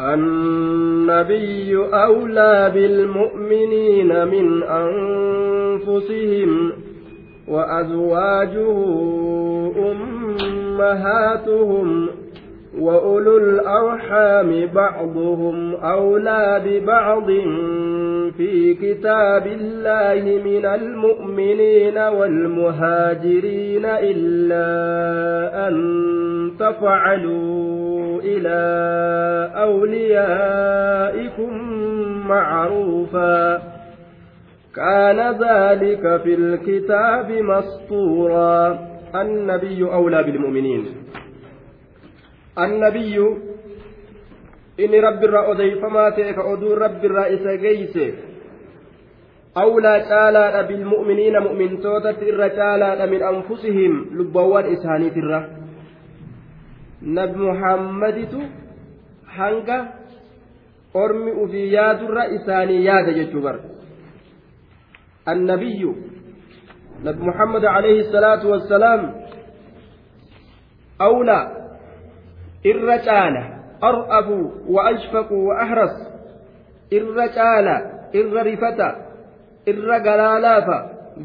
النبي أولى بالمؤمنين من أنفسهم وأزواجه أمهاتهم وأولو الأرحام بعضهم أولى ببعض في كتاب الله من المؤمنين والمهاجرين إلا أن تفعلوا إلى أوليائكم معروفا. كان ذلك في الكتاب مسطورا. النبي أولى بالمؤمنين. النبي inni rabbi irraa odeyfamaa ta'e ka oduun rabbi irraa awlaa caalaadha bilmu'miniina mu'mintootatti irra caalaadha min anfusihim lubbawwan isaaniitirra nabi muhammaditu hanga ormi ufii yaadurra isaanii yaada jechuu bar annabiyyu nabi muhammad alayhi salaatu wassalaam awlaa irra caala أرأب وأشفق وأحرص إر جالا إر رفتا إر قلالافا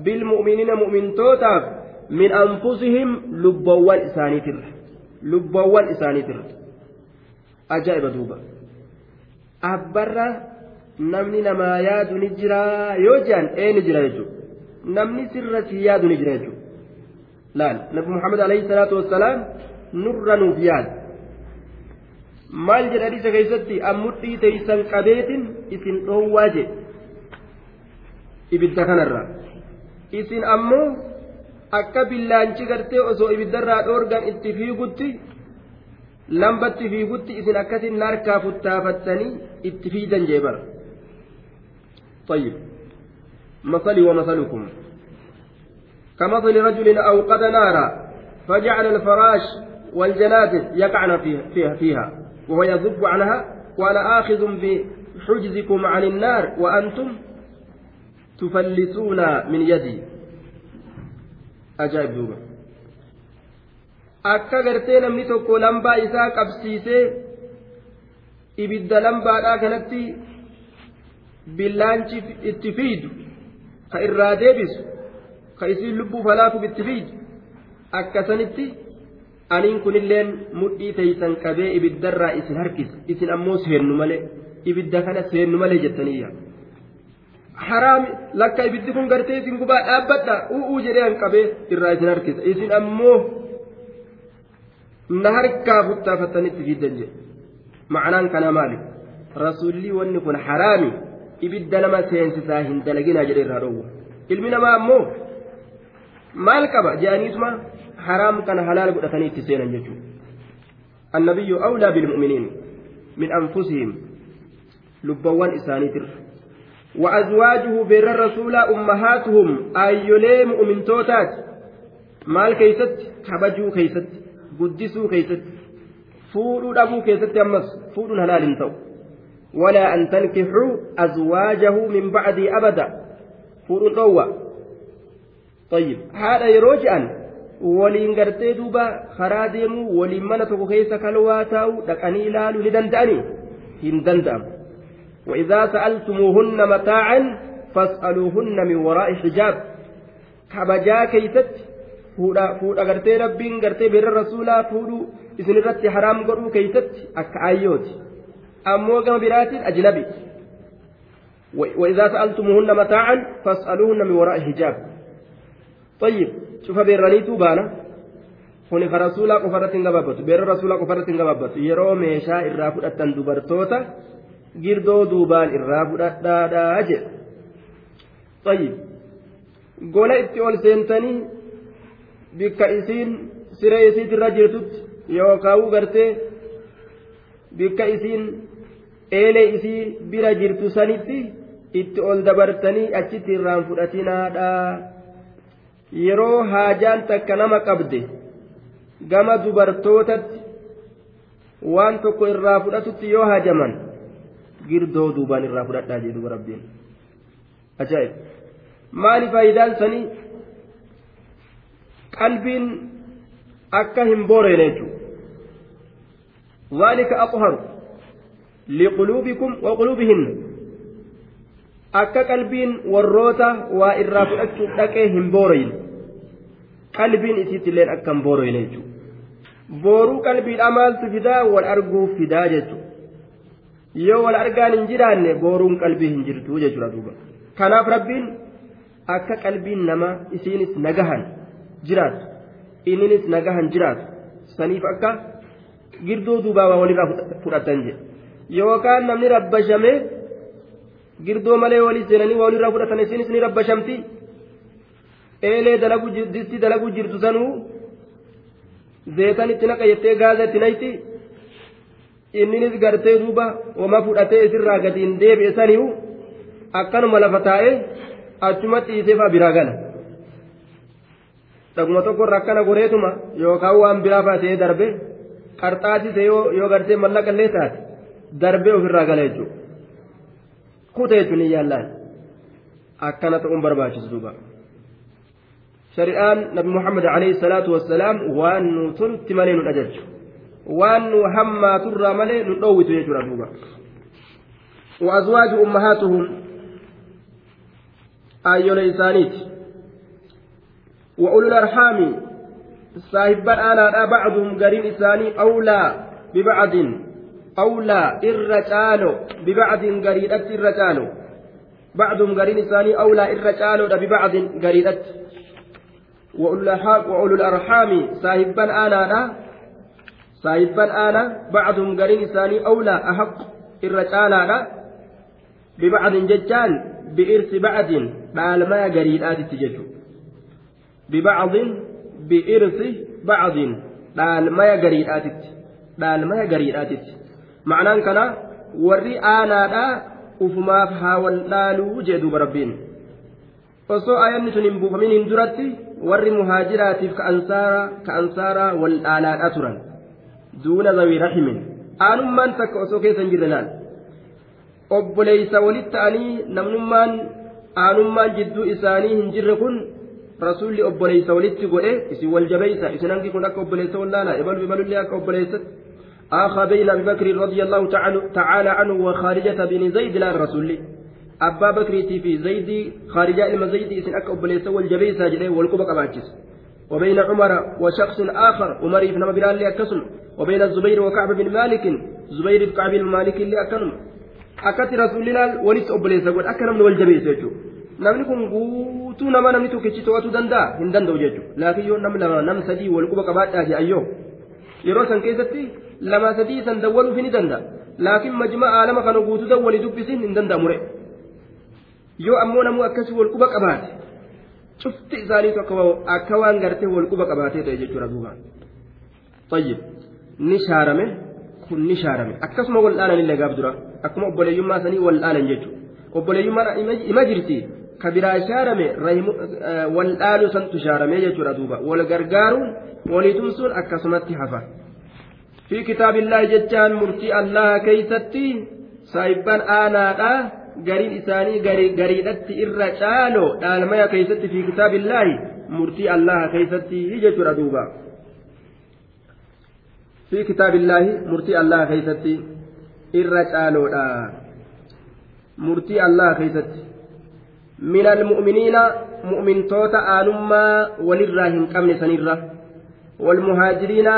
بالمؤمنين مؤمن توتاف من أنفسهم لبوان إسانيتر لبوان إسانيتر أجائب دوبا أبرا namni namaa yaadu ni jira yoo jehan ee ni jira jechuudha namni sirratti yaadu ni jira jechuudha laal nabi muhammad alayhi salaatu wassalaam nurra nuuf yaada maal jedha hadiisa keessatti ammudhii teeysan qabeetin isin dhoowwaa jedhe ibidda kanarra isin ammoo akka billaanchi gartee osoo ibiddarraa dhoorgan itti fiigutti lambatti fiigutti isin akkasin naarkaa futtaafattanii itti fiidan jee bara طيب مثلي ومثلكم كمثل رجل أوقد نارا فجعل الفراش والجنازل يقعن فيها, فيها وهو يذب عنها وأنا آخذ بحجزكم عن النار وأنتم tufallisuuna min yadii ajaa'ib duuba akka gartee namni tokko lambaa isaa qabsiisee ibidda lambaadhaa kanatti billaanchi itti fiidu ka irraa deebisu ka isiin lubbuu falaafuuf itti fiidu akkasanitti aniin kunilleen mudhii teeysan qabee ibiddarraa isin harkisa isin ammoo seennu malee ibidda kana seennu malee jettaniyya. Haraam lakka ibiddi kun gartee isin gubaa dhaabbadha. U'uu jedhee an qabee irraa isin harkisa. Isin ammoo na harkaa futtaafattanitti fiddan jedhe. Ma'anaan kana maali? Rasuulli wanni kun haraami ibidda nama seensisaa hin dalaginaa jedhe irraa dhoowwa ilmi namaa ammoo maal qaba? Je'aniisuma haraam kana halaal godhatanii itti seenan jechuudha. Annabiyyu awlaa bilmu'miniin min anfusihim lubbawwan isaaniitir وأزواجه بر الرسول أمهاتهم أيولي مؤمنتوتات maal keeysatti kabajuu keeysatti guddisuu keeysatti fuudhuu dhabuu keessatti ammas fuudhuun halaal hin ta'u walaa an tankixuu azwaajahu min bacdii abada fuudhuun dhoowwa طيب yeroo je'an waliin gartee duuba karaa deemuu waliin mana tokko keessa kalwaa taa'u dhaqanii ilaaluu وإذا سألتموهن متاعا فاسألوهن من وراء حجاب كبجا كيست fuudha gartee rabbiin gartee beerra rasuulaa fuudhuu isinirratti haraam godhuu keeysatti akka ayyooti ammoo gama biraatiin ajnabi وإذا سألتموهن متاعا فاسألوهن من وراء حجاب طيب cufa beerraniitu baana kuni ka rasuulaa qofarratti hin gabaabbatu beerra rasuulaa qofarratti hin gabaabbatu yeroo meeshaa irraa fudhattan dubartoota girdoo duubaan irraa fudhadhaadhaa jedha tayyib gola itti ol seentanii bikka isiin siree isiit irra jirtutti yookaan gartee bikka isiin eelee isii bira jirtu sanitti itti ol dabartanii achitti irraan fudhatinaadhaa yeroo haajaan takka nama qabde gama dubartootatti waan tokko irraa fudhatutti yoo haajaman. Girdoo duubaan irraa fudhadhaa jedhu rabbiin ajaa'ib maali faayidaan sanii qalbiin akka hin booreen jechuudha ذلك أطهر liquluubikum wa quluubihinna akka qalbiin warroota waa irraa fudhachuuf dhaqee hin booroyin qalbiin isiittilleen akka hin booroyine jechuudha booruu qalbiidhaa maaltu fidaa wal arguuf fidaa jechuudha yoo wal argaan hin jiraanne booruun qalbii hin jirtu jechuudha duuba kanaaf rabbiin akka qalbiin namaa isiinis nagahan jiraatu inninis nagahan jiraatu saniif akka girduu duubaa waa walirraa fudhatan jedhe yookaan namni rabbashamee girdoo malee walii seenanii waa walirraa fudhatan isiinis ni rabbashamti eelee dalagu disti dalagu jirtu sanuu zeetan itti naqa jettee gaaza itti nayti inninis gartee duuba wama fudhatee isirraa gadi hin deebi'e saniu akkanuma lafa taa'ee achumatti dhiisee fa'aa biraa gala. Dhaguma tokkorra akkana goreetuma yookaan waan biraa fa'aa ta'ee darbe qarxaasise yoo gartee mallaqallee taate darbee ofirraa gala jechuudha. Kuta jechuun hin yaallaan akkana ta'uun barbaachisu duuba. shari'aan nabi muhammad alayhi salaatu wassalaam waan nu tolti malee nu dhajachu waan nu hammaaturraa malee nu dhoowwitu jechuudha duuba. وأزواج أمهاتهم أيول إنسانيت وأولو الأرحام صاحب أنا بعضهم قرين إنساني أولى ببعض أولى الرجال ببعض قريدة الرجال بعضهم قرين إنساني أولى الرجال ببعض قريدة وأولو الأرحام صاحب أنا saayibban aanaa bacduhum gariin isaanii awlaa ahaq irra caalaadha. Bibacdin jechaan bi'irsi bacdin dhaalmaa gariidhaatitti jechuudha bibacdin bi'irsi bacdin dhaalmaya gariidhaatitti dhaalmaya gariidhaatitti. Ma'anaan kana warri aanaadha ufumaaf haa wal dhaaluu jee duuba rabbiin. Osoo ayanni tun hin buufamin hin duratti warri muhaajiraatiif ka ansaaraa wal dhaalaadha turan. Hin jirre laal obboleeysa walitti ta'anii namnummaan aanummaan jidduu isaanii hin jirre kun rasuulli obboleeysa walitti godhe isin wal jabeeysa isin hangi kun akka obboleessa wallaala ibalu ibalullee akka obboleessatti آخى بين أبي بكر رضي الله تعالى عنه وخارجة بن زيد لا الرسول أبا بكر في زيد خارجة إلما زيد إسن أكا أبليس والجبيس جليه والكبك أباجس وبين عمر وشخص آخر عمر بن مبران لأكسم وبين الزبير وكعب بن مالك زبير بن كعب بن مالك akkatti rasuullinaan walitti obboleessa godhe akka namni wal jabeessu jechuudha namni kun guutuu nama namni tokkichi to'atuu danda'a hin danda'u jechuudha laakiin yoo nam lama nam sadii wal quba qabaadhaa fi ayyoo yeroo san keessatti lama sadii san dawwaluuf ni danda'a laakiin majma'a lama kana guutuu dawwalii dubbisiin hin danda'amure yoo ammoo namuu akkasii wal quba qabaate cufti isaaniitu akka waan gartee wal quba qabaatee ta'e jechuudha duuba tayyib ni shaarame kun ni shaarame akkasuma wal dhaalan illee gaaf dura akkuma obboleeyyummaa sanii wal dhaalan jechuudha obboleeyyummaa ima jirti ka biraa shaarame wal dhaalu santu shaaramee jechuudha duuba wal gargaaruun walii tumsuun akkasumatti hafa fi kitaabillahi jechaan murtii allaha keeysatti saayibban aanaadha gariin isaanii gariidhatti irra caalo dhaalmaya keeysatti fi kitaabillahi murtii allaha keeysatti jechuudha duuba fi kitaabillahi murtii allaha keeysatti irra caaloodha murtii allaha keeysatti min almu'miniina mu'mintoota aanummaa walirraa hin qabne sanirra walmuhaajiriina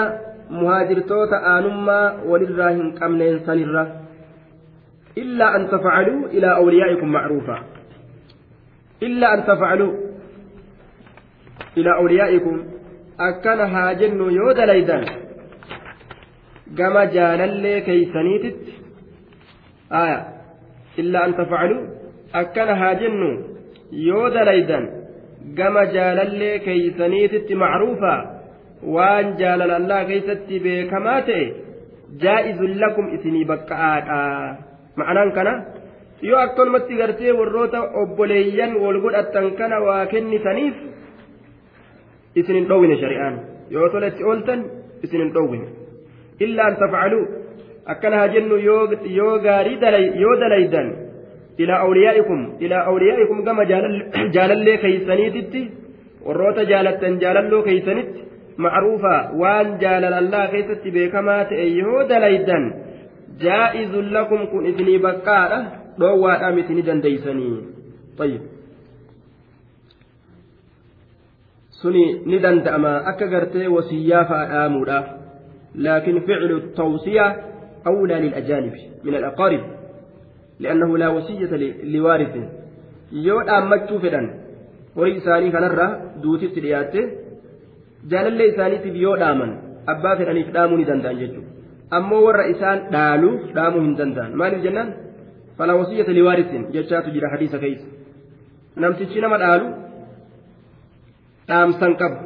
muhaajirtoota aanummaa walirraa hin qabneen sanirra tafcaluu ilaa awliyaa'ikum macruufa illaa an tafcaluu ilaa awliyaa'ikum akkana haa jennu yoo dalaydan gama jaalallee keeysaniititti aya illaa an tafcaluu akkana haa jennu yoo dalaydan gama jaalallee keeysaniititti macruufa waan jaalala allah keeysatti beekamaa ta'e jaa'izun lakum isinii baqqa'aadha ma'anaan kana yoo akkanumatti gartee warroota obboleeyyan wal godhattan kana waa kennitaniif isin hin dhowwine shari'aan yoo tola itti ooltan isin hin dhowwine illaa an tafcaluu akkana haa jennu yoo gaarii yoo dalaydan ilaa awliyaa'ikum ilaa awliyaa'ikum gama jaalallee keeysaniititti warroota jaalattan jaalalloo keeysanitti macruufa waan jaalala allah keessatti beekamaa ta'e yoo dalaydan jaa'izun lakum kun isinii baqqaadha dhoowwaadhaa miti ni dandeeysanii. Tayyib. Suni ni danda'ama. Akka gartee wasiyyaa fa'a dhaamuudha. Laakin ficlu tawsiya awlaa lilajaanibi min alaqaarib li'annahu laa wasiyyata liwaarithin yoo dhaammachuu fedhan horii isaanii kanarra duutitti dhiyaatte jaalallee isaaniitiif yoo dhaaman abbaa fedhaniif dhaamuu ni danda'an jechuudha. Ammoo warra isaan dhaaluuf dhaamuu hin danda'an maaliif jennaan falaa wasiyyata liwaarisin jechaatu jira hadiisa keessa namtichi nama dhaalu dhaamsan qabu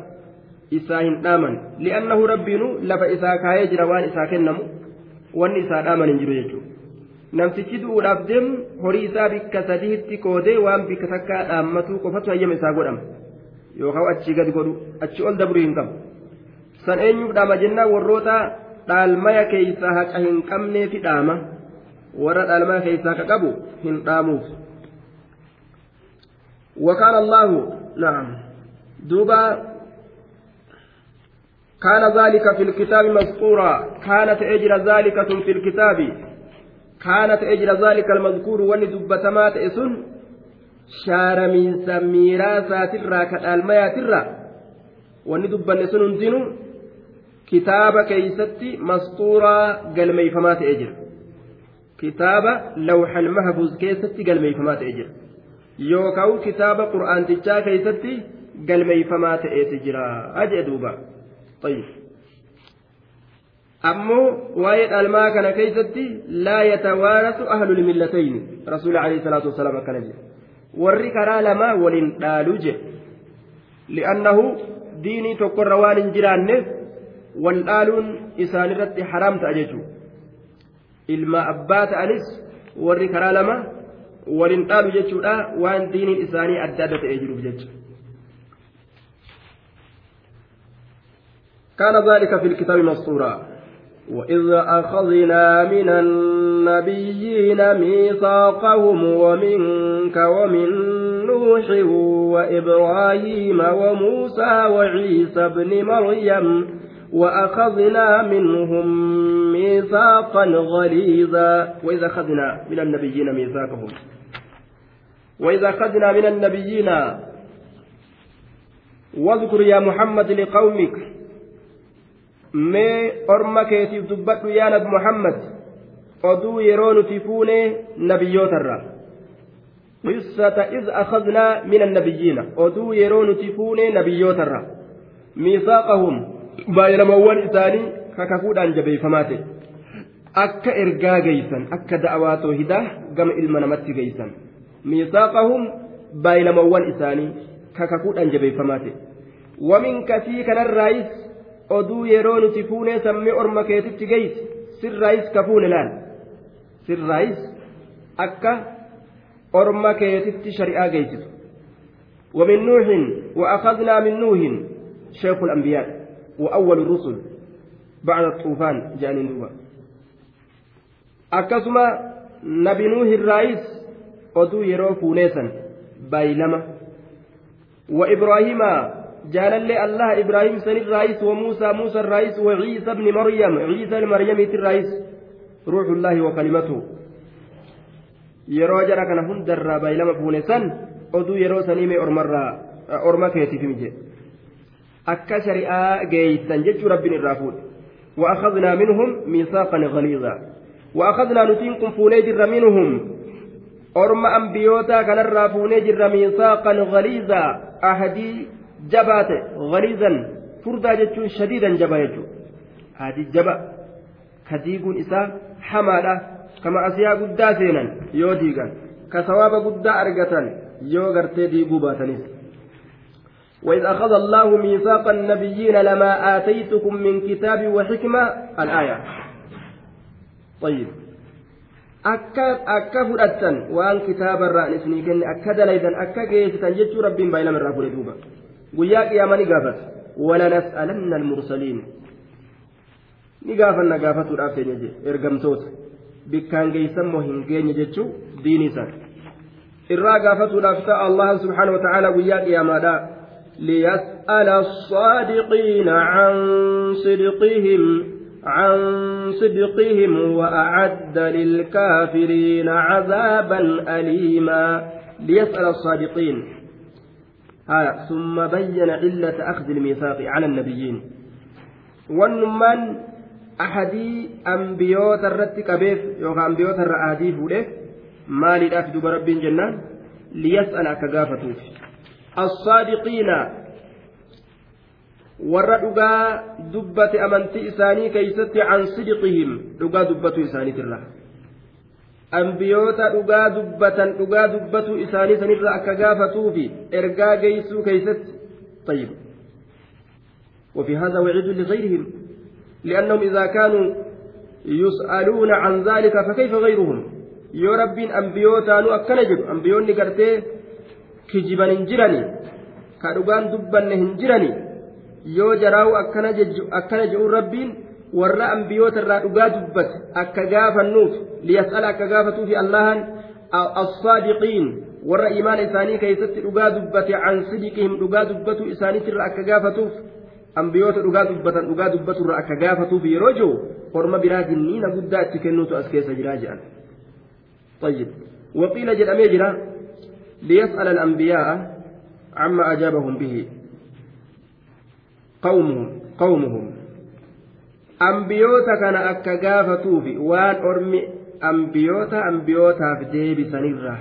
isaa hin dhaaman li'annahu rabbiinu lafa isaa kaayee jira waan isaa kennamu wanni isaa dhaaman hin jiru jechuudha. namtichi du'uudhaaf deemu horii isaa bikka sadiitti qoodee waan bikka takkaa dhaammatuu qofatu hayyama isaa godhama yookaan achii gadi godhu achi ol dabru hin qabu san eenyuuf dhaama jennaan warroota dhaalmaya keeysaa haqa hin qabneefi dhaama warra dhaalmaya keeysaa haqa qabu hin dhaamuuf. وكان الله نعم دوبا كان ذلك في الكتاب مسطورا كانت أجر ذلك في الكتاب كانت أجر ذلك المذكور وان دبتما تئسن شار من سميراسات الرا كالميات الرا وان دبن سن هندنو كتاب كيستي مسطورا قلمي فما تأجر كتاب لوح المحفوظ كيستي قلمي فما تأجر يوكاو كتاب قرآن تجا كيستي قلمي فما تأجر أجئ دوبا طيب keeysatti laa yatawaarasu ahlul millatayni rasuuli alayhi salaatu wasalaam akkana jedhe warri karaa lamaa waliin dhaaluu jedhe li'annahu diinii tokkorra waan hin jiraanneef ta'a jechuu ilma abbaa ta'anis warri karaa lama waliin dhaalu jechuudha waan diiniin isaanii adda adda ta'ee jiruuf jecha كان ذلك في الكتاب مسطورا وإذ أخذنا من النبيين ميثاقهم ومنك ومن نوح وإبراهيم وموسى وعيسى ابن مريم وأخذنا منهم ميثاقا غليظا. وإذا أخذنا من النبيين ميثاقهم. وإذا أخذنا من النبيين واذكر يا محمد لقومك. ما أرمك يتبت يا نبي محمد. أدو يرون تفون نبيوت الرا قصة إذ أخذنا من النبيين. أدو يرون تفون نبيوت الرا ميثاقهم. baay'inamawwan isaanii kakakuudhaan jabeeyfamaa ta'e akka ergaa geeysan akka da'awaa toohidaa gama ilma namatti geeysan miisaaqahum baay'inamawwan isaanii kakakuudhaan jabeeyfamaa ta'e wamin kasii kanarraayis oduu yeroo nuti fuunee sammee orma keetitti geessi sirraayis ka fuune laal sirraayis akka orma keetitti shari'aa geessitu ومن نوح وأخذنا من نوح شيخ الأنبياء وأول الرسل بعد الطوفان جاني نوبا أكسما نبي نوح الرئيس wa ibraahiima jaalallee allah ibraahim san irraayis wa muusaa muusa irraayis wa ciisa bni maryam ciisa maryamiiti irraayis ruuxullaahi wa kalimatu yeroo jara kana hundarraa baay'ilama fuune san oduu yeroo saniimee ormarraa orma keetiif mije akka shari'aa geeysan jechuu rabbiin irraa fuudhe وأخذنا منهم ميثاقا غليظا وأخذنا نتينكم فونيجر منهم أرم أنبيوتا كان الرافونيجر ميثاقا غليظا أهدي jabaate galiizan furdaa jechuun shadiidan jaba jechuudha haadii jaba ka diiguun isaa hamaadha kama asiyaa guddaa seenan yoo diigan ka sawaaba guddaa argatan yoo gartee diiguu baatanis وإذ أخذ الله ميثاق النبيين لما آتيتكم من كتاب وحكمة الآية طيب irraa isinii kenne akka dalaydan akka geessitan jechuu rabbiin baay'inama irraa fudhe duuba guyyaa qiyaamaa ni gaafata walanas'alanna almursaliin ni gaafanna gaafatuudhaaf teenya je ergamtoota bikkaan geeysan moo hin geenye jechuu diinii isaan irraa gaafatuudhaaf ta'a allah subxaana wa ta'aala guyyaa qiyaamaadha ليسأل الصادقين عن صدقهم عن صدقهم وأعد للكافرين عذابا أليما. ليسأل الصادقين. آه ثم بين علة أخذ الميثاق على النبيين. والنمان أحدي أنبيوت الرت كبيف يوكا أنبيوت الرأهدي فوله مالي الأفد رب جنان. ليسأل كغافتوف الصادقين warra dhugaa dubbate amantii isaanii keeysatti an sidqihim dhugaa dubbatu isaaniitirra ambiyoota dhugaa dubbatan dhugaa dubbatu isaanii sanirra akka gaafatuufi ergaa geeysuu keeysatti طيب وفي هذا وعيد لغيرهم لأنهم إذا كانوا يسألون عن ذلك فكيف غيرهم رب أنبيوتا نو أكن جد أنبيوني قرتي كجبا هنجرني كدوغان دبا هنجرني yoo jaraa'u akkana je'uun rabbiin warra ambiyoota irraa dhugaa dubbate akka gaafannuuf liyas'ala akka gaafatuufi allahan assaadiqiin warra imaana isaanii keessatti dhugaa dubbate an sidiqihim dhugaa dubbatu isaaniitirra akka gaafatuuf ambiyoota dhugaa dubbatan dhugaa dubbaturra akka gaafatuuf yeroo jiru horma biraa jinniina guddaa itti kennuutu as keessa jiraa jedhan طيب وقيل جل أميجرا ليسأل الأنبياء عما أجابهم به qawmuhum qawmuhum ambiyoota kana akka gaafatuufi waan ormi ambiyoota ambiyootaaf deebisanirra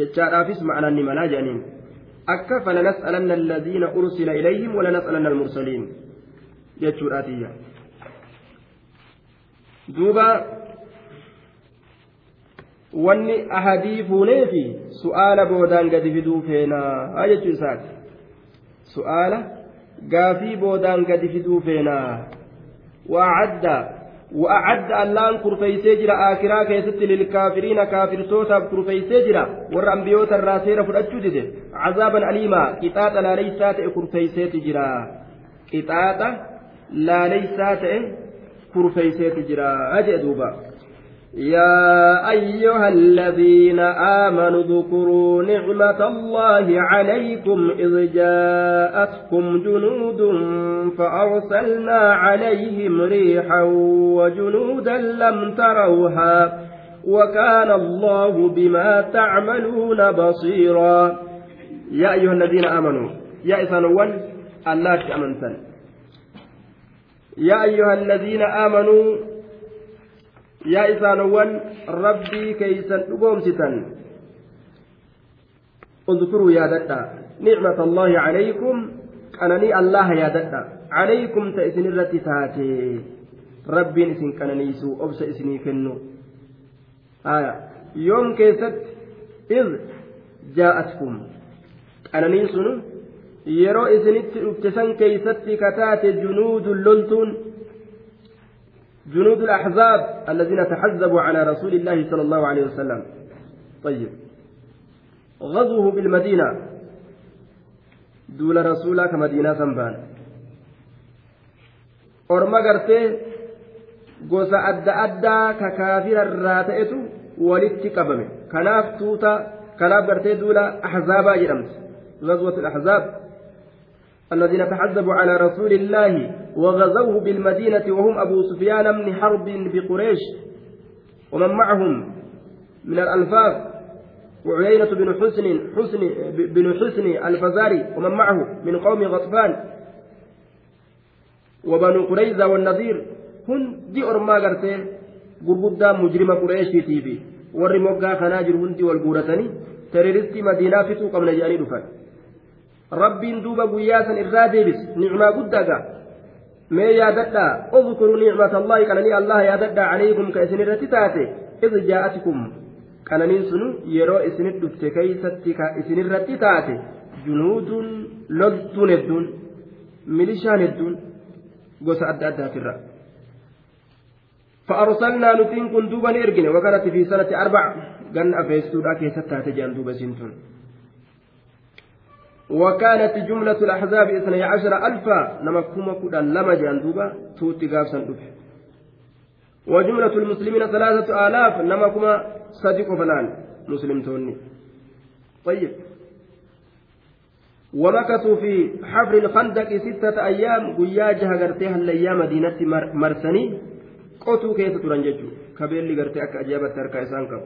jechaadhaafis ma'anaan ni malaa jedhaniin akka falanas'alanna alladhiina ursila ilayhim walanas'alanna almursaliin jechuudhaatiyya duuba wanni ahadii fuunee fi su'aala boodaan gadi fiduu feenaa jechuu isaati su'aala gaafii boodaan gadi fiduu feenaa wa'adda allaan kurfeeysee jira aakiraa keessatti lilkaafiriina kaafirtootaaf kurfeeysee jira warra ambiyoota irraa seera fudhachuu dide cazaaban aliimaa qixaaxa laaleysaa ta'e kurfeeyseeti jira qixaaxa laaleysaa ta'e kurfeeyseeti jira jee duuba يا أيها الذين آمنوا اذكروا نعمة الله عليكم إذ جاءتكم جنود فأرسلنا عليهم ريحا وجنودا لم تروها وكان الله بما تعملون بصيرا. يا أيها الذين آمنوا يا إسانوان الله أمنتن يا أيها الذين آمنوا yaa isaanowwan rabbii keeysan dhugoomsitan اذكروا يا ددا نعمة الله عليكم قنني الله يا ددا عليكم تأسن الرتي تاتي ربي اسن قننيسو أبس اسني كنو آية يوم كيست إذ جاءتكم قننيسون يرو اسنت ابتسن كيست كتات جنود لولتون جنود الأحزاب الذين تحزبوا على رسول الله صلى الله عليه وسلم طيب غزوه بالمدينة دول رسولك مدينة سنبان orma gartee gosa adda addaa ka kaafira irraa ta'etu walitti qabame kanaaf tuuta kanaaf gartee duula ahzaabaa gazwatu ahzaab الذين تحزبوا على رسول الله وغزوه بالمدينة وهم أبو سفيان بن حرب بقريش ومن معهم من الألفاظ وعيينة بن حسن حسن بن حسن الفزاري ومن معه من قوم غطفان وبنو قريزة والنذير. هن دي أرما قرتين قربدا مجرم قريش في تيبي. ورموكا خناجر هندي والقورتني. تريرست مدينة فتو قبل جاني دفن. ربي دوبا قياسا إرادة بس نعمة قدقا mee yaadadhaa udkuruu nicmata allaahi qananii allah yaadadhaa calaykum ka isin irratti taate id jaa'atikum qananiin sunu yeroo isinit dhufte keeysatti ka isinirratti taate junuudun loltuun hedduun milishaan hedduun gosa adda addaatirra فأرسلنا نتين كن دوبا إرجن وكانت في سنة أربع قن أفيستو كيست تاتي جان دوبا سنتون وكانت جملة الأحزاب اثني عشر ألفا نما كما لما جاندوبا توتي غافسا وجملة المسلمين ثلاثة آلاف نما كما صديق فلان مسلم توني. طيب. ومكثوا في حفر الخندق ستة أيام قيا جها قرتيها الأيام مدينة مرسني. قوتوا كيف ترنججوا كبير قرتي أكا أجابت تركا إسان كم.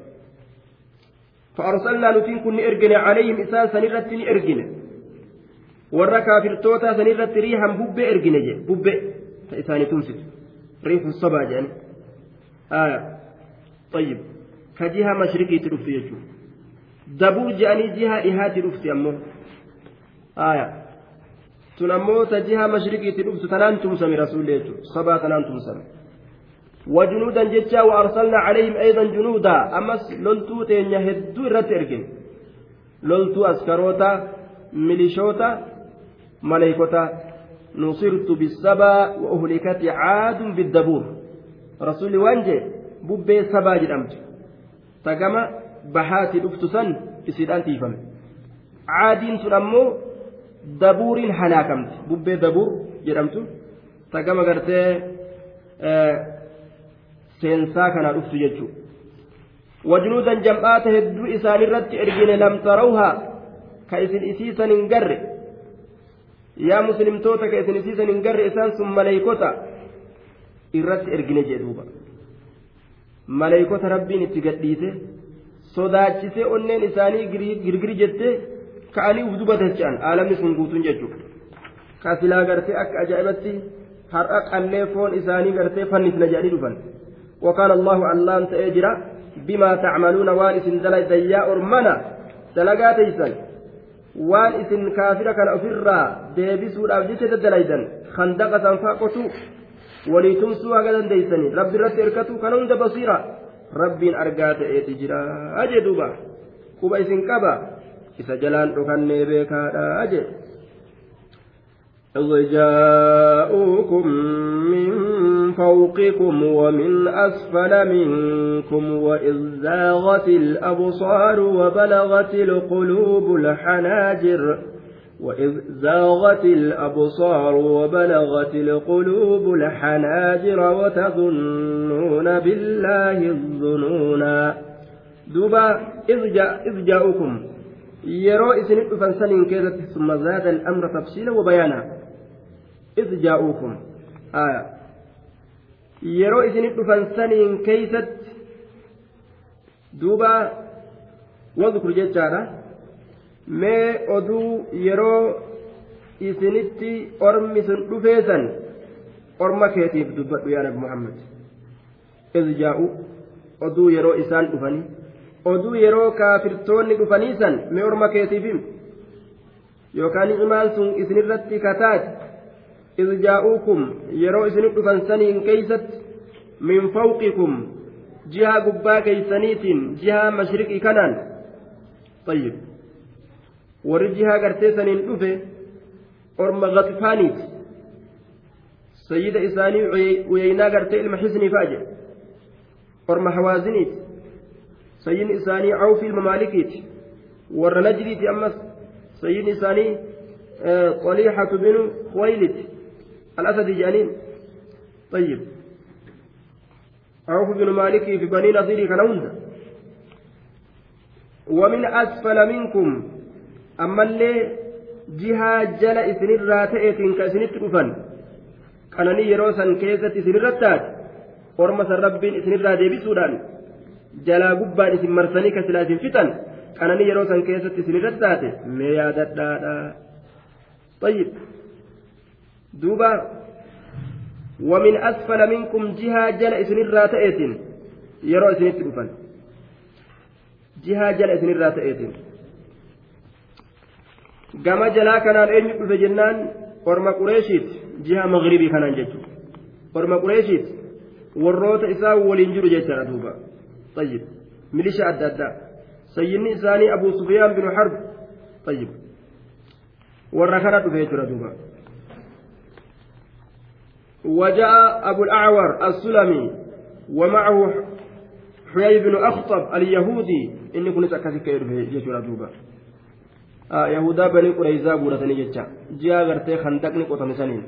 فأرسلنا نتين كن إرجن عليهم إسان سنرة إرجن. Warra kaafirtoota sanirratti riihan bubbee ergine je bubbee ta isaanii tumsitu. Riifu sabaa jedhani. Aya. طيب كجهة مشرقي تلفت يجو دبور جاني جهة إهاتي لفت أمو آية تنمو تجهة مشرقي تلفت تنان تمسمي رسول يجو صبا تنان تمسمي وجنودا جتشا وأرسلنا عليهم أيضا جنودا أمس لولتو تين هدو رت إرجن لولتو أسكروتا ميليشوتا ملائكتا نصرت بالسبا وأهلكت عاد بالدبور رسول وانجي ببي سبا جدمت تقما بحاتي دفتسن إسيدان تيفم عادين سنمو دبور هلاكمت ببي دبور جدمت تقما قرتي آه seensaa kana dhuftu jechuudha wajnuudan jam'aata hedduu isaan irratti ergine lam tarawhaa ka isin isiisan hin garre yaa muslimtoota ka isin isiisan hin garre isaan sun maleeykota irratti ergine jee duuba maleeykota rabbiin itti gadhiise sodaachisee onneen isaanii girgiri jettee ka'anii uf dubata jechuun aalamni sun guutuun jechuudha ka silaa gartee akka ajaa'ibatti har'a qallee foon isaanii gartee fannisna jedhanii dhufan. وقال الله اللان تأجرا بما تعملون وان اسن دليا أرمنا دلقات إسن وان اسن كافرة كان أفرا ديبسوا الأبجيش دليدا خندق سنفاقتو ولتمسوا غدا ديسني رب الرت إركتو كان عند بصيرة رب أرقات إيتجرا أجدوبا كوبا اسن كبا إسا جلان ركن بيكا أجد إذ جاءوكم من فوقكم ومن أسفل منكم وإذ زاغت الأبصار وبلغت القلوب الحناجر وإذ زاغت الأبصار وبلغت القلوب الحناجر وتظنون بالله الظنونا. دوبا إذ, جاء إذ جاءوكم. يرو إسنين فانسنين كذا ثم زاد الأمر تفصيلا وبيانا. إذ جاءوكم. آية. Yeroo isinit dhufan saniin keeysatti duuba wadkur jechaadha mee oduu yeroo isinitti ormi sun dhufeesan orma keetiif dubbadhu yaa nabi muhammad iz jaa'u oduu yeroo isaan dhufanii oduu yeroo kaafirtoonni dhufaniisan mee orma keetiifim yookaan imaan sun isinirratti kataati إذ جاءوكم يروا إسن دفن كيست من فوقكم جهة قبا كيسنيت جهة مشرق كنان طيب ورجها قرتي سنين دفه أرم غطفانيت سيد إساني ويينا قرتي المحسن فاجئ أرم حوازنيت سيد إساني عوفي الممالكيت ور نجريت أمس سيد إساني طليحة بن خويلد الأسد جانين. طيب. عوف بن مالك في بني نظير كان ومن أسفل منكم أما اللي جهة جل إسن الراتئة كإسن التكفن كانني يروسا كيسة إسن الرتات ورمس ربين إسن الراتئ بسودان. jalaa gubbaan isin marsanii ka silaa isin fixan qananii yeroo san keessatti isin irratti taate mee yaadadhaadha duuba ومن أسفل منكم جهة جل إسن الراتئة يرى إسن التلفن جهة جل إسن الراتئة قام جلا كان الأين في جنان ورما قريشيت جهة مغربي كان جتو ورما warroota isaa waliin jiru jechaadha duuba طيب milisha adda addaa sayyinni isaanii abuu sufiyaan binu harb طيب warra kana dhufe jechuudha duuba وجاء أبو الأعور السلمي ومعه حيي بن أخطب اليهودي. إني كنت أكاسك يجور دوبا. آه يهودا بني قريزا بورتني جتشا جاء غرتي خندقني قطن سنين.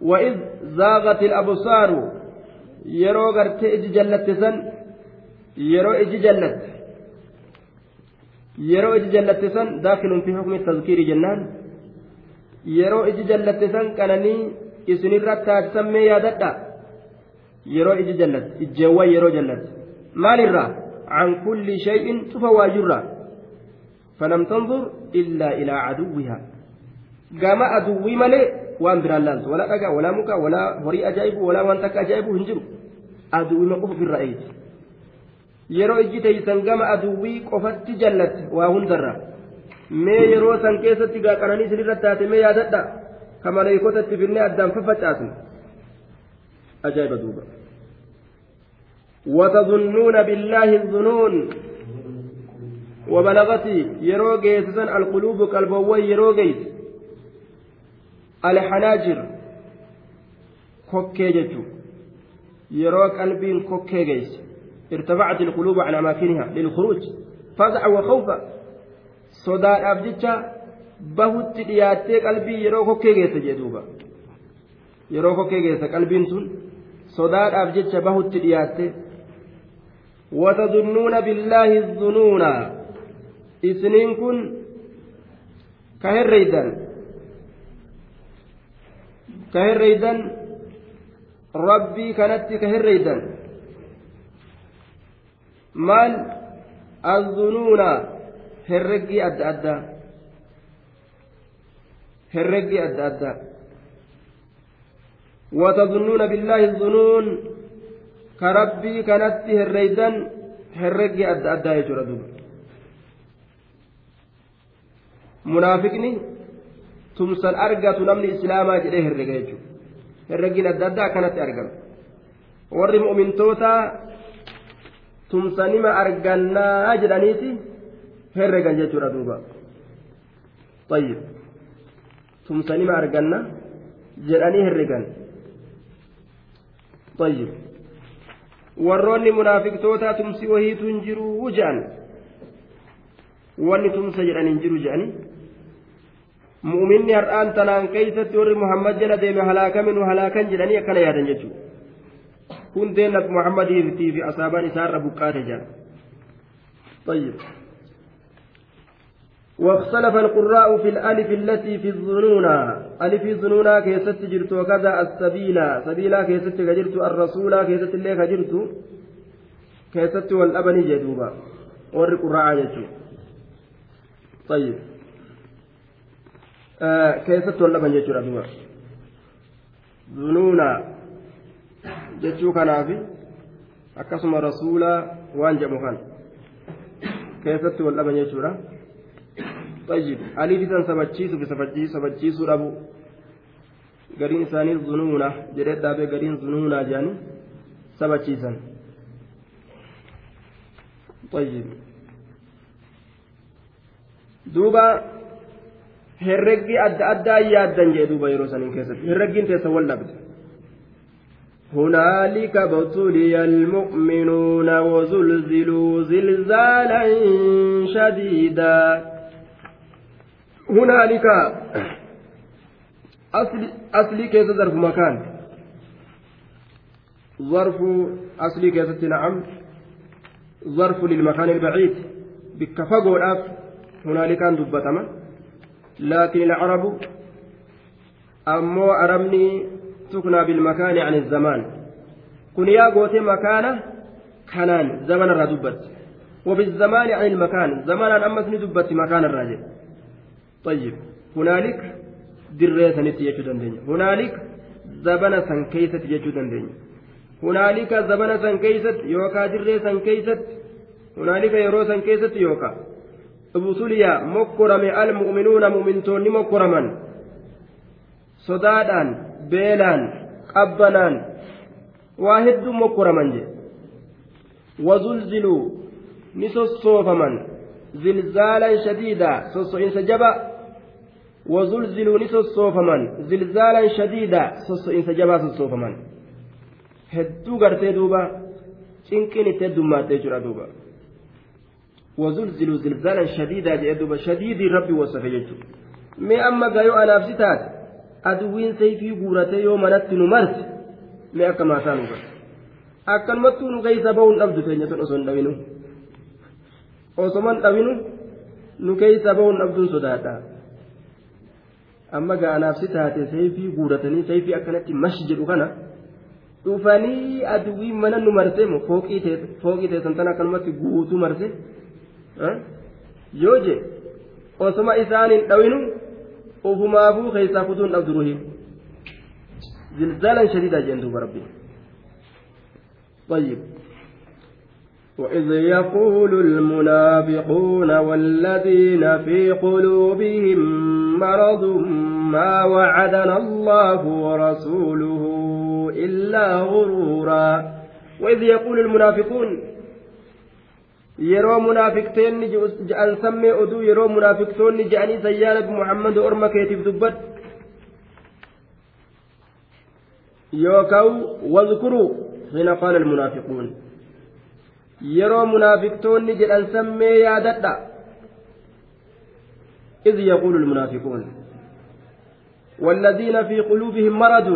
وإذ زاغت الأبصار يرو غرتي إج جلت سن يرو إج جلت. yeroo iji jallatte san daakilun fi hukmi tazkiiri jennaan yeroo iji jallatte san qananii isinirra taasisan mee yaadadha yeroo iji jallatte ijjeewwan yeroo jallatte maalirraa عن كل شيء تفواجرا فلم تنظر إلا إلى عدوها قام أدوي ملئ وان بران لانت ولا أجا ولا مكا ولا هري أجايب ولا وان تك أجايب هنجر أدوي ما قف في الرأيت yeroo ijji teeysan gama aduwwii qofatti jallatte waa hundarra mee yeroo san keessatti gaaqananii isinirra taate mee yaadadha ka maleeykotatti finnee addaan faffacaasu ajaa'iba duuba. وتظنون بالله الظنون وبلغتي يرو جيسسا القلوب قلبوي يرو جيس الحناجر كوكي جتو يرو قلبين كوكي جيس ارتفعت القلوب عن أماكنها للخروج فزع وخوفا صداء أبجتشا bahutti dhiyaattee qalbii yeroo kokkee geessa jedhuuba yeroo kokkee geessa qalbiin sun sodaadhaaf jecha bahutti dhiyaatte. Watadunnuuna billaahi zunuuna. Isiniin kun ka herreydan ka herreydan rabbii kanatti ka herreydan maal? Azzunuuna. Herreggii adda addaa herreggii adda addaa watazunnuuna billaahi zunuun ka rabbii kanatti herreydan herreggii adda addaa jechuudha duuba munaafiqni tumsan argatu namni islaamaa jedhee herrega jechuudha herreggiin adda addaa akkanatti argama warri mu'mintootaa tumsanima argannaa jedhaniiti herregan jechuudha duuba طيب tumsanima arganna jedhanii herregan طيب warroonni munaafiqtoota tumsi wahiitu hin jiru jedhan wanni tumsa jedhan hin jiru jedhani mu'minni har'aan tanaan keeysatti warri muhammad jala deeme halaakame nu halaakan jedhanii akkana yaadan jechuudha hundeen nabi muhammadiitii fi asaabaan isaarra buqqaate jedhan طيب واختلف القراء في الألف التي في الظنون ألف الظنون كيست جرت وكذا السبيل سبيلا كيست جرت الرسول كيست اللي جرت كيست والأبن جدوبا ور قراء جتو طيب. آه كيست والأبن جتو ردوبا ظنون جتو كنافي أكسم رسولا وانجم كان. كيست والأبن جتو طيب علي بيتان سبتشيسو بسبتشيسو سبتشيسو أبو gariin isaanii zunuuna jedhee dhaabee gariin zunuunaa jedhanii sabachiisan طيب herreggi adda addaa yaaddan jee duuba yeroo saniin keessatti herreggiin teessa wal dhabde هنالك ابتلي المؤمنون وزلزلوا زلزالا شديدا هنالك أصلي أصلي كيف ظرف مكان؟ ظرف أصلي كيف نعم. ظرف للمكان البعيد. بكفقوا الأف هنالك دبتما لكن العرب أمو أرمني تكنى بالمكان عن الزمان. كن يا مكانه زمن عن المكان. أمس ندبت مكان الراجل طيب هنالك jechuu dandeenya hunaalika zabana san keeysatti jechuu dandeenya hunaalika zabana san keeysatti yookaa dirree san keeysatti hunaalika yeroo san keessatti yookaa ibtuliyaa mokkorame almu'minuuna mu'mintoonni mokkoraman sodaadhaan beelaan qabbanaan waa hedduu mokkoraman je wazulziluu ni sossoofaman وزلزلوا زلزالا شديدا سوسوئنس جبا سوسوفمن hedduu gartee duuba cinqiin itti heddummaatee jira duuba wazulziluu zilzaalan shadiidaa jedhe duuba shadiidii rabbi wasafe jechuudha mee amma gayoo anaaf si taate aduwwiin sayfii guuratee yoo manatti nu marse mee akka maasaa nu garte akkanumattuu nu keeysa bahuun dhabdu teenya tun osoo hin dhawinu osoman dhawinu nu keeysa ba'uun dhabduun sodaadha amma ga'anaaf si taate sayfii guuratanii sayfii akkanatti mash jedhu kana dhufanii aduwwii mana nu marse fooqii teessan tan akkanumatti guutuu marse yoo je osoma isaan hin dhawinu ufumaafuu keessaa kutuun dhabdu ruhiin zilzaalan shadiidaa jeen duuba rabbi طيب وإذ يقول المنافقون والذين في قلوبهم مرض ما وعدنا الله ورسوله إلا غرورا. وإذ يقول المنافقون يرو منافقتين جعل سمي أدو يرو منافقتون جعني سيالك محمد أرمك يتب يوكو واذكروا هنا قال المنافقون. Yeroo munaafiqtoonni jedhan sammee yaadadha إذ يقول المنافقون والذين في قلوبهم مرض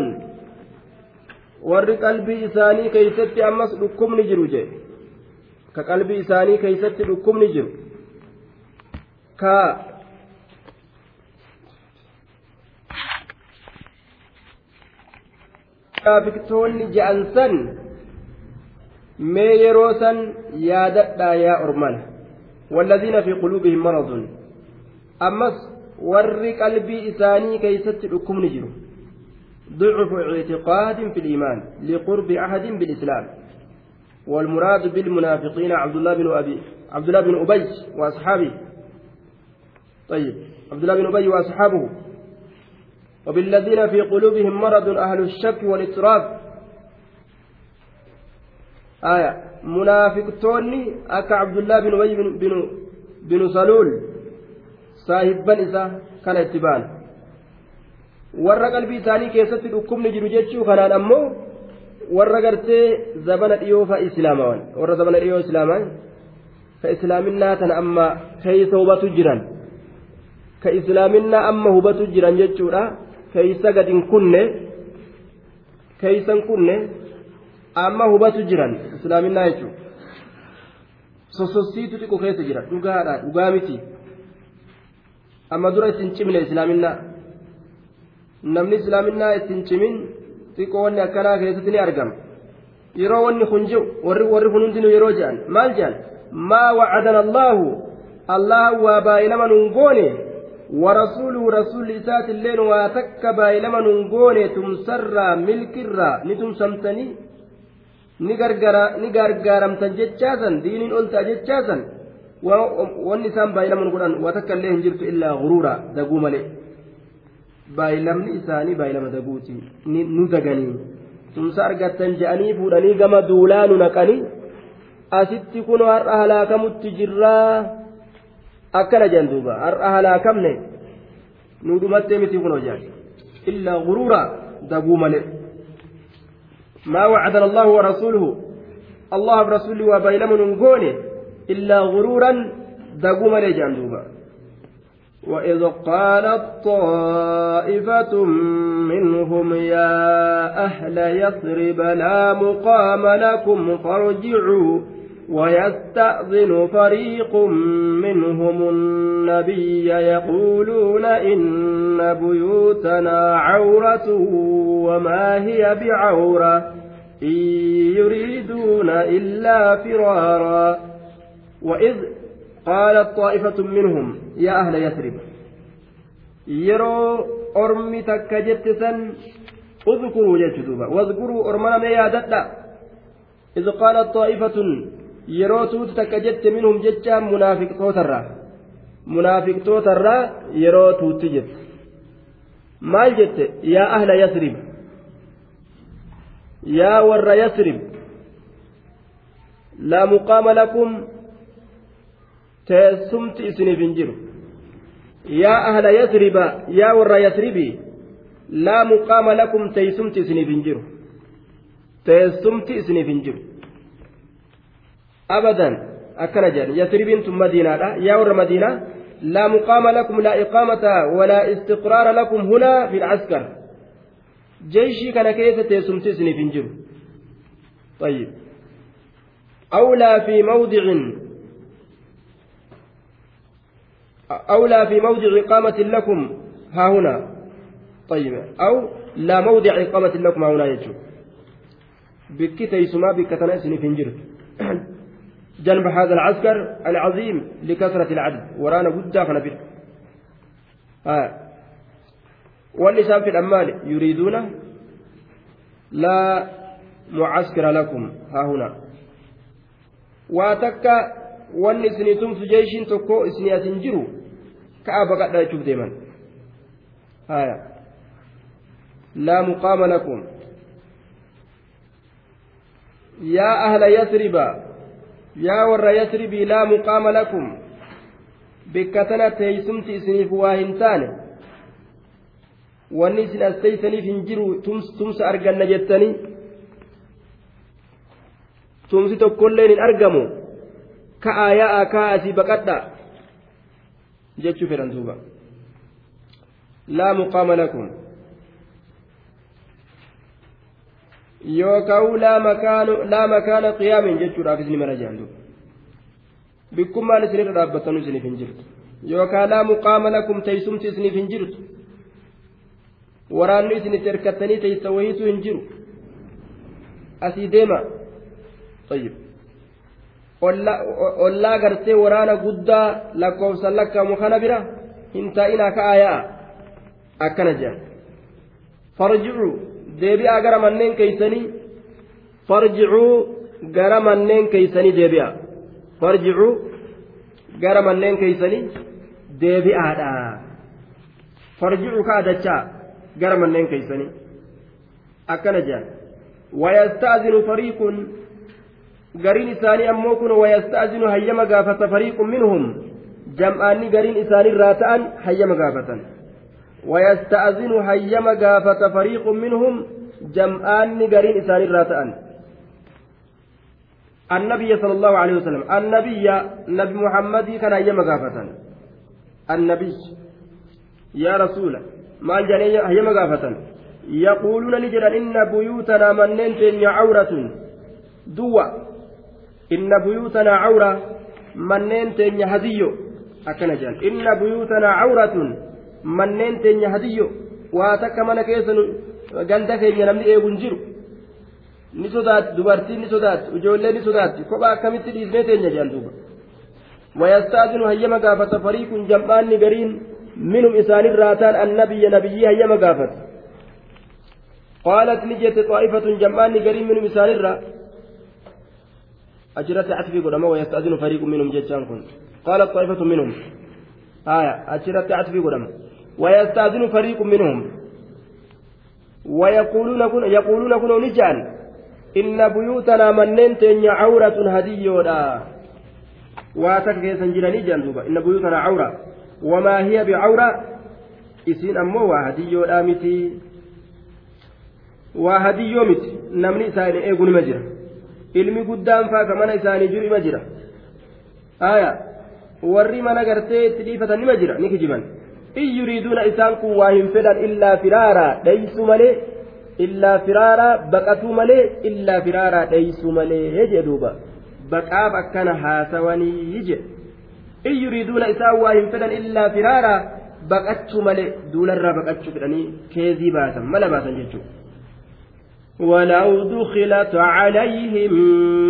warri qalbii isaanii keeysatti ammas dhukkubni jiru jee ka qalbii isaanii keeysatti dhukkubni jiru ka munaafiqtoonni je'an san mee yeroo san yaadadhaa yaa orman والذين في قلوبهم مرض. أمس warri qalbii isaanii keeysatti dhukkubni jiru ضعف اعتقاد في الإيمان لقرب أحد بالإسلام. والمراد بالمنافقين عبد الله بن أبي عبد الله بن أبي وأصحابه. طيب عبد الله بن أبي وأصحابه. وبالذين في قلوبهم مرض أهل الشك والاضطراب aya munaafiqtoonni akka abdullah bin ubay binu saluul saahibban isa kana itti ba'an warra qalbii isaanii keessatti dhukkubni jiru jechuu kanaan ammoo warra gartee zabana dhiyoo fa islaamawan warra zabana dhiyoo islaamaa ka islaaminaa tana amma keeysa hubatu jiran ka islaaminaa amma hubatu jiran jechuudha. Keeysa gad hin kunne keeysan kunne. amma hubatu jiran islaaminaa jechuun. Sossosiitu xiqqoo keessa jira dhugaadha dhugaa miti. Amma dura ittiin cimne islaaminaa. Namni islaaminaa ittiin cimin xiqqoo wanni akkanaa keessatti ni argama. Yeroo wanni kun jiru warri warri kun hundinuu yeroo jedhan maal jedhan maa wacadana allaahu? Allah waa baay'inama nuun goone? Warasuuluu rasuulli isaatiilleen waa takka baay'inama nuun goone tumsarraa milkirraa ni tumsamtanii? Ni gargaaramtan jechaasan diiniin olta jechaasan wanni isaan baay'inama nun godhan waa takka illee hin jirtu illaa guruura daguu malee baay'ilamni isaanii baay'ilama daguuti nu daganii tumsa argattan je'anii fuudhanii gama duulaa nu naqanii asitti kun har'a halaakamutti jirraa akkana jedhan duuba har'a halaakamne nu dhumattee miti kun hojjaan illaa guruura daguu malee ما وعدنا الله ورسوله. الله برسوله وبينما نقول إلا غرورا دقوم لجان دوبا. وإذ قالت طائفة منهم يا أهل يثرب لا مقام لكم فارجعوا. ويستأذن فريق منهم النبي يقولون إن بيوتنا عورة وما هي بعورة إن يريدون إلا فرارا. وإذ قالت طائفة منهم يا أهل يثرب يروا أرمي تكجتسا اذكروا جتدوبا واذكروا أرمنا ما يادتا إذ قالت طائفة yeroo tuuti takka jette minhum jecha munaafiqtootarraa munaafiqtootarraa yeroo tuutti jette. Maal jette? Yaa ahla yasrib. Yaa warra yasrib. Laa muqaama lakum. Teessumti isiniif hin jiru. Yaa ahla yasriba yaa warra yasribii laa muqaama lakum teessumti isiniif hin jiru. Teessumti isiniif hin jiru abadan akkana jedhan yasribiin tun madiinaadha yaa warra madiinaa لا مقام لكم لا إقامة ولا استقرار لكم هنا في العسكر. جيشي كان كيف تسمتسني في الجو طيب. أولى في موضع أو لا في موضع إقامة لكم. ها هنا. طيب. أو لا موضع إقامة لكم. ها هنا يجب. بك تيسما بك تناسني فنجرت جنب هذا العسكر العظيم لكثرة العدد ورانا قدا فنبر آه. واللسان في الأمال يريدون لا معسكر لكم ها هنا واتك isinii tumsu jeeshiin tokko isinii asin jiru ka'aa baqadha jechuuf deeman laa muqaama lakum yaa ahla yasriba yaa warra yasribii laa muqaama lakum bikka tana teeysumti isiniif waa hin taane wanni isin as teeysaniif hin jiru tumsa arganna jettanii tumsi tokkolleen hin argamu ka'aa yaa'aa ka'aa asii baqadha jechuu fedhan duuba laa muqaama lakum yookaan laa makaana qiyaamin jechuudhaaf isni mara jaallu bikkummaan isinirra dhaabbatanu isiniif hin jirtu yookaan laa muqaama lakum teessumti isiniif hin jirtu waraanni isinitti hirkattanii teessa wayiitu hin jiru asii deema طيب ollaa gartee waraana guddaa lakkoofsan lakkaamu kana bira hin taa'inaa ka'aa yaa'a akkana jedhan farjicuu deebi'aa gara manneen keeysanii farjicuu gara manneen keeysanii deebi'a farjicuu gara manneen keeysanii deebi'aadha farjicuu ka'a dachaa gara manneen keeysanii akkana jedhan wayasta'zinu fariiqun gariin isaanii ammoo kun wayasta'zinu hayyama gaafata fariiqun minhum jam'aanni gariin isaanirraa ta'an hayyama gaafatan wayasta'zinu hayyama gaafata fariiqun minhum jam'aanni gariin isaanirraa ta'an النبي صلى الله عليه وسلم النبي نبي محمد كان هيما غافة النبي يا رسول ما جاني هيما غافة يقولون نجرا إن بيوتنا مننت عورة دوى inna buyuutanaa cawra manneen teenya hadiyyo akkana jedhan inna buyuutanaa manneen teenya hadiyyo waa takka mana keessa ganda keenya namni eegu hin jiru. Ni sodaatti dubartiin ni sodaatti ijoollee ni sodaatti kophaa akkamitti dhiisnee teenya jedhan duuba? Wayastaadinu hayyama gaafata fariikun jam'aanni gariin minum isaanirraa raataan annabiyya nabiyyii hayyama gaafata. Qaalat ni jette xaa'ifatun jam'aanni gariin minum isaanirraa achirratti atfii godhama wayastaadinu fariikun minum jechaan kun. Qaalat xaa'ifatun minum. Aya achirratti atfii godhama. ويستأذن فريق منهم. ويقولون كن يقولون كن نجان. إن بيوتنا منين تنيا عورة هديودا واتك كيسا جراني جندوبا إن بيوتنا عورة. وما هي بعورة؟ إسين أمو هديودا متي. وهديو متي. نمني سائل إيقون مجرى ilmi guddaan faa ka mana isaanii jiru ima jira aya warri mana gartee itti dhiifatan nima jira ni kijiban in yuriiduuna isaan kun waa hin fedhan illaa firaaraa dheeysu malee illaa firaaraa baqatuu malee illaa firaaraa dheeysu malee jee duuba baqaaf akkana haasawanii jedhe in yuriiduuna isaan waa hin fedhan illaa firaaraa baqachuu malee duularraa baqachuu fedhanii keezii baasan mala baasan jechuudha ولو دخلت عليهم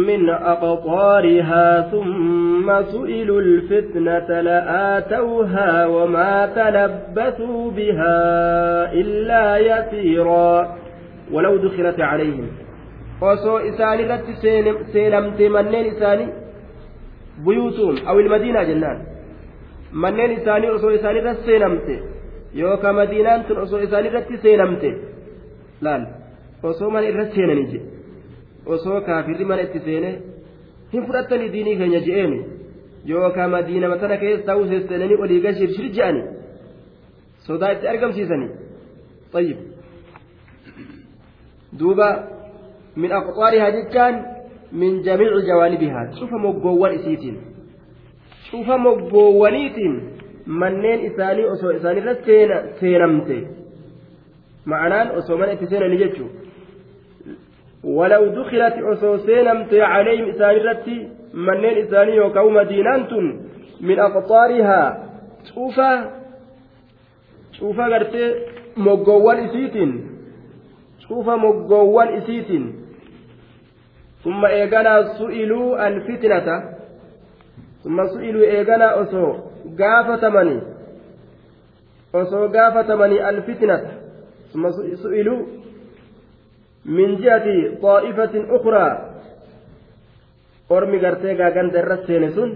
من أقطارها ثم سئلوا الفتنة لآتوها وما تلبثوا بها إلا يسيرا. ولو دخلت عليهم. وسو إسان رت سينم تمنين إسان بيوتهم. أو المدينة جنان. منين إسان وسو إسان رت تي يوكا مدينة وسو إسان رت سينم تي osoo mana irratti seenanii jedhe osoo kaafirri mana itti seene hin fudhattanii diinii keenya je'eemi yookaan madiinama tana keessa ta'uu seenanii olii gashir shir je'ani sodaa itti argamsiisanii طيب دوبا من أقطارها جتان من جميع جوانبها شوف مقوان إسيتين شوف مقوانيتين manneen isaanii osoo isaanirra seenamte ma'anaan osoo mana itti seenani jechuudha ولو دخلت أسوسينمت عليهم إسان الرتي منين إساني وكو مدينة من أقطارها cuufaa cuufaa gartee moggoowwan isiitiin cuufa moggoowwan isiitiin summa eeganaa su'iluu alfitnata summa su'iluu eeganaa osoo gaafatamanii osoo gaafatamanii alfitnata summa su'iluu min jihati xaa'ifatin ukraa ormi gartee gaaganda irra seene sun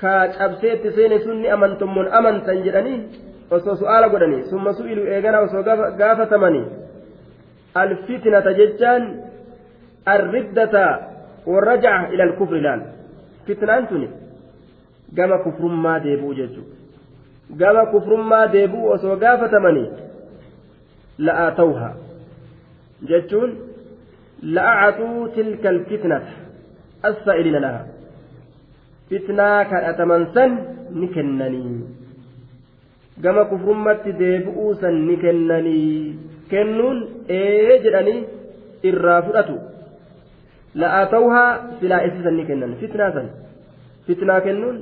kaa cabsee itti seene sun ni amantummoon amantan jedhanii osoo su'aala godhanii summa su'iluu eeganaa osoo gaafatamanii alfitnata jechaan arriddata warrajaca ila alkufri laal fitnaan tuni gama kufrummaa deebi'u jechuudha. Gama kufrummaa deebi'u osoo gaafatamanii la'aa ta'uha jechuun la'acatuu tilka alfitnata assaa'ilina laha. Fitnaa kadhataman san ni kennanii. Gama kufrummatti deebi'uu san ni kennanii. Kennuun ee jedhanii irraa fudhatu. La'aa ta'uhaa silaa isisan ni kennan. Fitnaa san. Fitnaa kennuun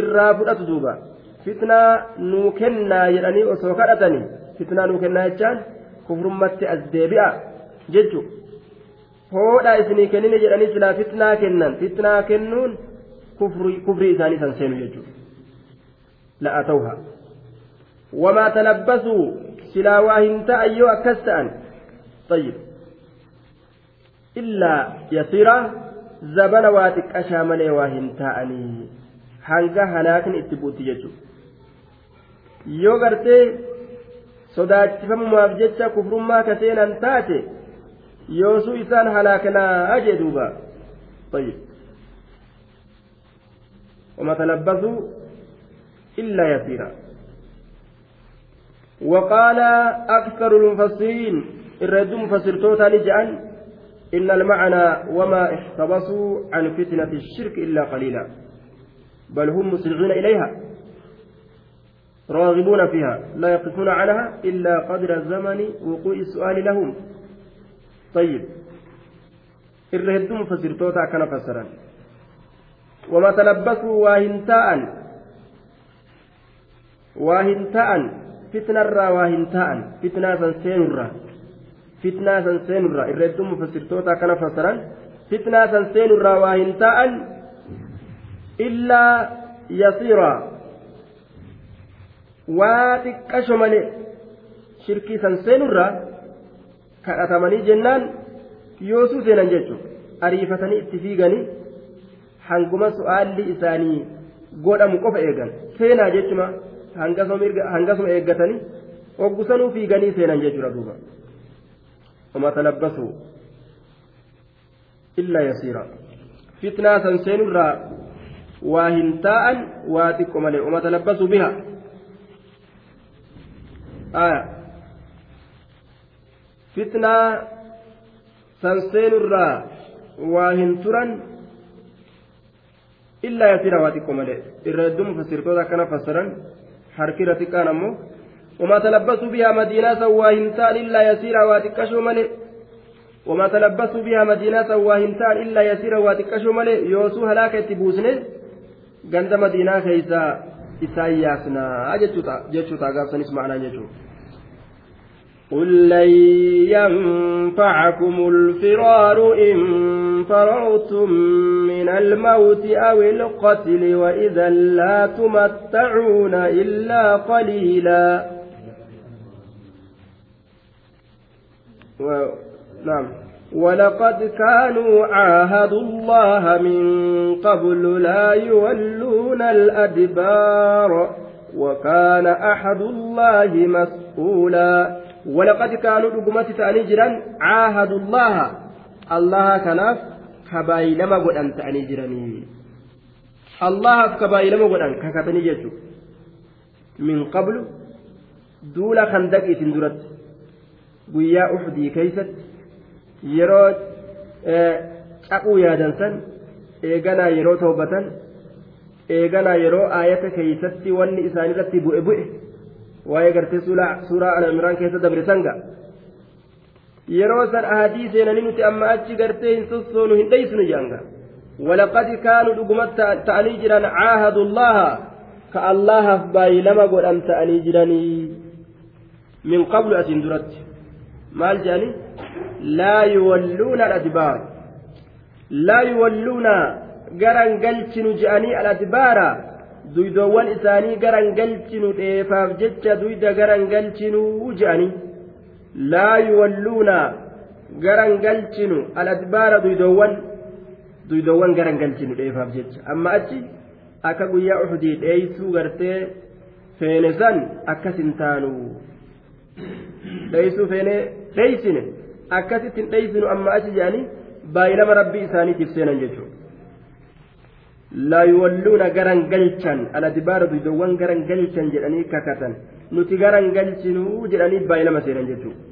irraa fudhatu duuba. Fitnaa nuu kennaa jedhanii osoo kadhatanii. Fitnaa nuu kennaa jechaan kufrummatti as deebi'a jechu hoodhaa isinii kennine jedhanii silaa fitnaa kennan fitnaa kennuun kufrii isaanii san seenu jechuudha la'aa ta'uhaa wamaa talabbasuu silaa waa hin ta'an yoo akkas ta'an طيب إلا يسيرا zabana waa xiqqashaa malee waa hin taa'anii hanga halaakin itti sodaachifamumaaf jecha kufrummaa ka seenan taate yoosuu isaan halaakanaa jee duuba. طيب وما تلبثوا إلا يسيرا وقال أكثر المفسرين الرد مفسرتوتا لجأن إن المعنى وما احتبسوا عن فتنة الشرك إلا قليلا بل هم مسرعون إليها راغبون فيها لا يقفون عنها إلا قدر زمن وقوع السؤال لهم طيب الرد مفسرتوتا كان فسرا وما تلبسوا واهنتاء واهنتاء hin ta'an fitnaa san seenurraa fitnaa san seenurraa irra hedduun mufassirtoota akkana fassaran fitnaa san seenurraa waa waa xiqqasho malee shirkii san seenurraa kadhatamanii jennaan yoosuu seenan jechuudha. Ariifatanii itti fiiganii hanguma su'aalli isaanii godhamu qofa eegan. Seenaa jechuma. hangasuma eeggatanii hoggusanuu fiiganii seenan jechuudha duuba. Illaa yasiira. Fitnaa san seenurraa waa hin taa'an waa xiqqo malee. Wama talabbasu biha. aya fitnaa san seenurraa waa hin turan illaa yasiira waa xiqqo malee irra hedduu mufassirtoota akkana fassaran harkira xiqqaan ammoo وما تلبسوا بها مدينة سواهنتان إلا يسيرا واتكشوا ملئ وما تلبسوا بها مدينة سواهنتان إلا يسيرا واتكشوا ملئ يوسو هلاك تبوسنه ganda madiinaa keeysa isaan yaasnaa jechuuta gaafsanis macnaa jechuu قل لن ينفعكم الفرار إن فررتم من الموت أو القتل وإذا لا تمتعون إلا قليلا. و... نعم. ولقد كانوا عاهدوا الله من قبل لا يولون الأدبار وكان أحد الله مسؤولا. ولقد كانوا دقمت تأني جران عاهدوا الله. الله كناف كبايلما قدان تأني جراني الله كبايلما قدان ككتني جيتو من قبل دولا خندق تندرت guyyaa uxdii keeysatti yeroo caquu yaadan san eeganaa yeroo toobatan eeganaa yeroo aayata keeysatti wanni isaanirratti bu'e bu'e waa'ee gartee suuraa al-imraan keessa dabre sanga yeroo san ahadii seenanii nuti amma achi gartee hin sossoonu hin dheeysinu jaanga walaqad kaanuu dhuguma ta'anii jiran caahadu llaha ka allahaaf baay'ilama godhan ta'anii jiranii min qablu asin duratti maal jedhani laa yuwalluuna aladbaar laa yuwalluuna garan galchinu je'anii aladbaara. Duydoowwan isaanii garan galchinu dheefaaf jecha duyda garan galchinuu je'anii. Laa yuwalluuna garan galchinu aladbaara duydoowwan. Duydoowwan garan galchinu dheefaaf jecha. Amma achi akka guyyaa uxudii dheeysuu gartee feene san akkasin taanu. Dheeysuu feene dheeysine akkasittin dheeysinu amma achi jedhanii baay'inama rabbii isaaniitiif seenan jechuudha laa yuwalluuna garan galchan aladbaara duydoowwan garan galchan jedhanii kakatan nuti garan galchinuu jedhanii baay'inama seenan jechuudha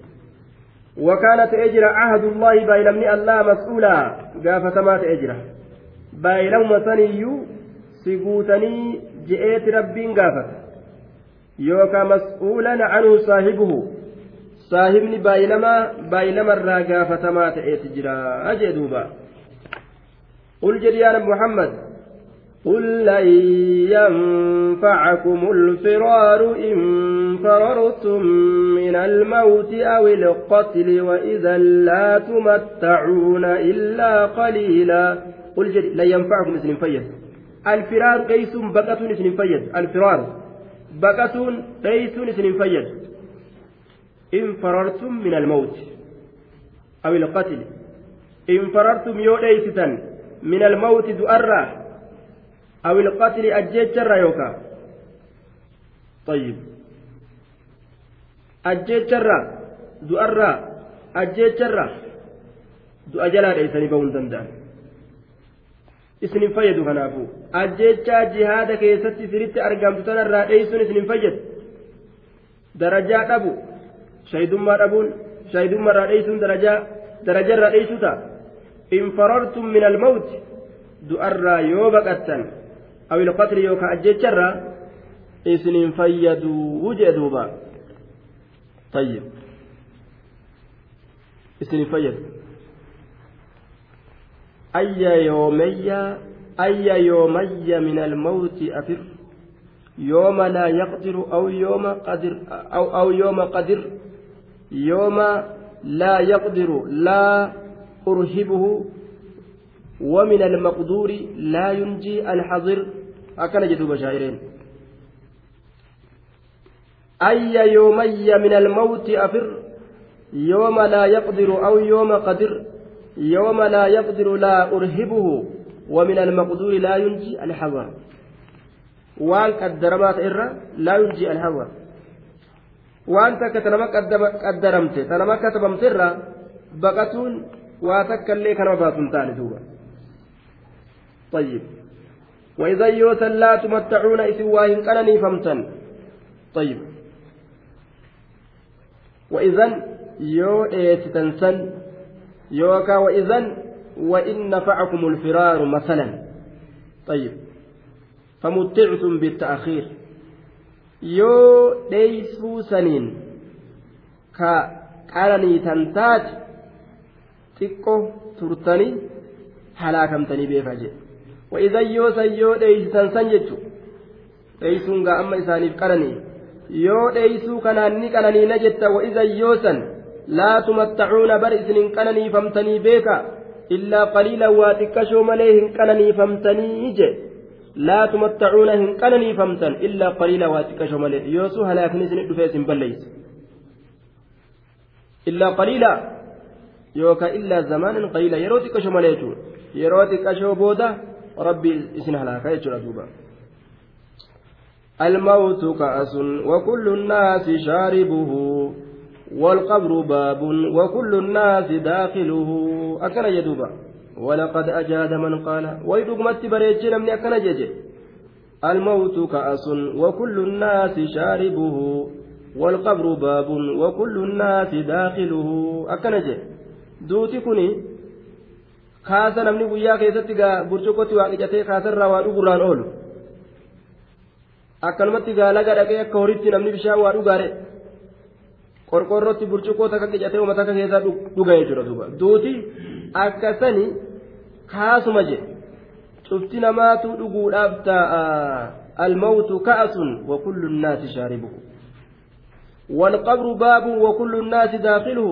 وكانت أجر عهد الله بايلمني الله مسؤولا قافة ما تأجره بايلم سنيو سيقوتني جئت ربين قافة يوكا مسؤولا عنه صاحبني بايلما بايلما الرا قافة ما تأجرا أجدوبا قل جريان محمد قل لن ينفعكم الفرار إن فررتم من الموت أو القتل وإذا لا تمتعون إلا قليلا قل جل لن ينفعكم اسم فيد الفرار قيس بقة اسم فيد الفرار بقة قيس اسم فيد إن فررتم من الموت أو القتل إن فررتم يوليستا من الموت دؤرة أو القتل أجيتشر يوكا طيب أجيتشر دؤرة أجيتشر دؤ جلال إيساني بون دندان isinin fayyadu kanaafuu ajjechaa jihaada keessatti siritti argamtu tanarraa dheeysuun isinin fayyadu darajaa dhabu shaydummaa dhabuun shaydummaarraa dheeysuun darajaa darajarraa dheeysuu ta'a in farartum min almawti du'arraa yoo baqattan aw ilqatli yookaan ajjecharraa isinin fayyaduu jee duuba tayyib isinin fayyadu يومي أي يومي من الموت أفر يوم لا يقدر أو يوم قدر أو أو يوم قدر يوم لا يقدر لا أرهبه ومن المقدور لا ينجي الحظر أكن جدوب شاعرين أي يومي من الموت أفر؟ يوم لا يقدر أو يوم قدر. يوم لا يقدر لا أرهبه ومن المقدور لا ينجي الحذر وان قدرمات إرى لا ينجي الحذر وان تكتنما قدرمت تنما كتبمت إرى بقتون واتك اللي كان باتون تاني دوبا طيب وإذا يوسا لا تمتعون إسواهن كانني فمتن طيب وإذا يو إيتتنسن يوكا وإذن وإن نفعكم الفرار مثلا طيب فمتعتم بالتأخير يو ديسو سنين كا قالني تنتاج تكو ترتني هلاكمتني بيفاجئ وإذا يو سيو ديسان سنجتو ديسون أما إسانيف قالني يو ديسو كناني قالني نجت وإذا يوسن لا تمتعون بر إسن كنني فمتني بيكا إلا قليلا واتكشوا مليه كنني فمتني جي لا تمتعون هن كنني فمتن إلا قليلا واتكشوا مليه يوسو هلاك نسن دفيس بليس إلا قليلا. يوكا إلا زمانا قليلا. يروتي كشوا مليه يروتي كشوا بودا. ربي إسن هلاك يجرى دوبا الموت كأس وكل الناس شاربه. والقبر باب وكل الناس داخله. أكن يدوبا. ولقد أجاد من قال ويدقمت بريتشنا من أكن جيجي الموت كأس وكل الناس شاربه والقبر باب وكل الناس داخله أكن جي دوتي كني kaasa namni guyyaa keessatti gaa burcuqqootti waa qicatee kaasarraa waa dhugurraan oolu akkanumatti gaa laga dhaqee akka horitti namni bishaan waa dhugaare qorqorrootti burcuqqoo takka qicatee uummata akka keessaa dhuga jechuudha duuba duuti akkasani kaasuma je cufti namaatu dhuguudhaaf taa'a الموت كأس وكل الناس شاربه والقبر باب وكل الناس داخله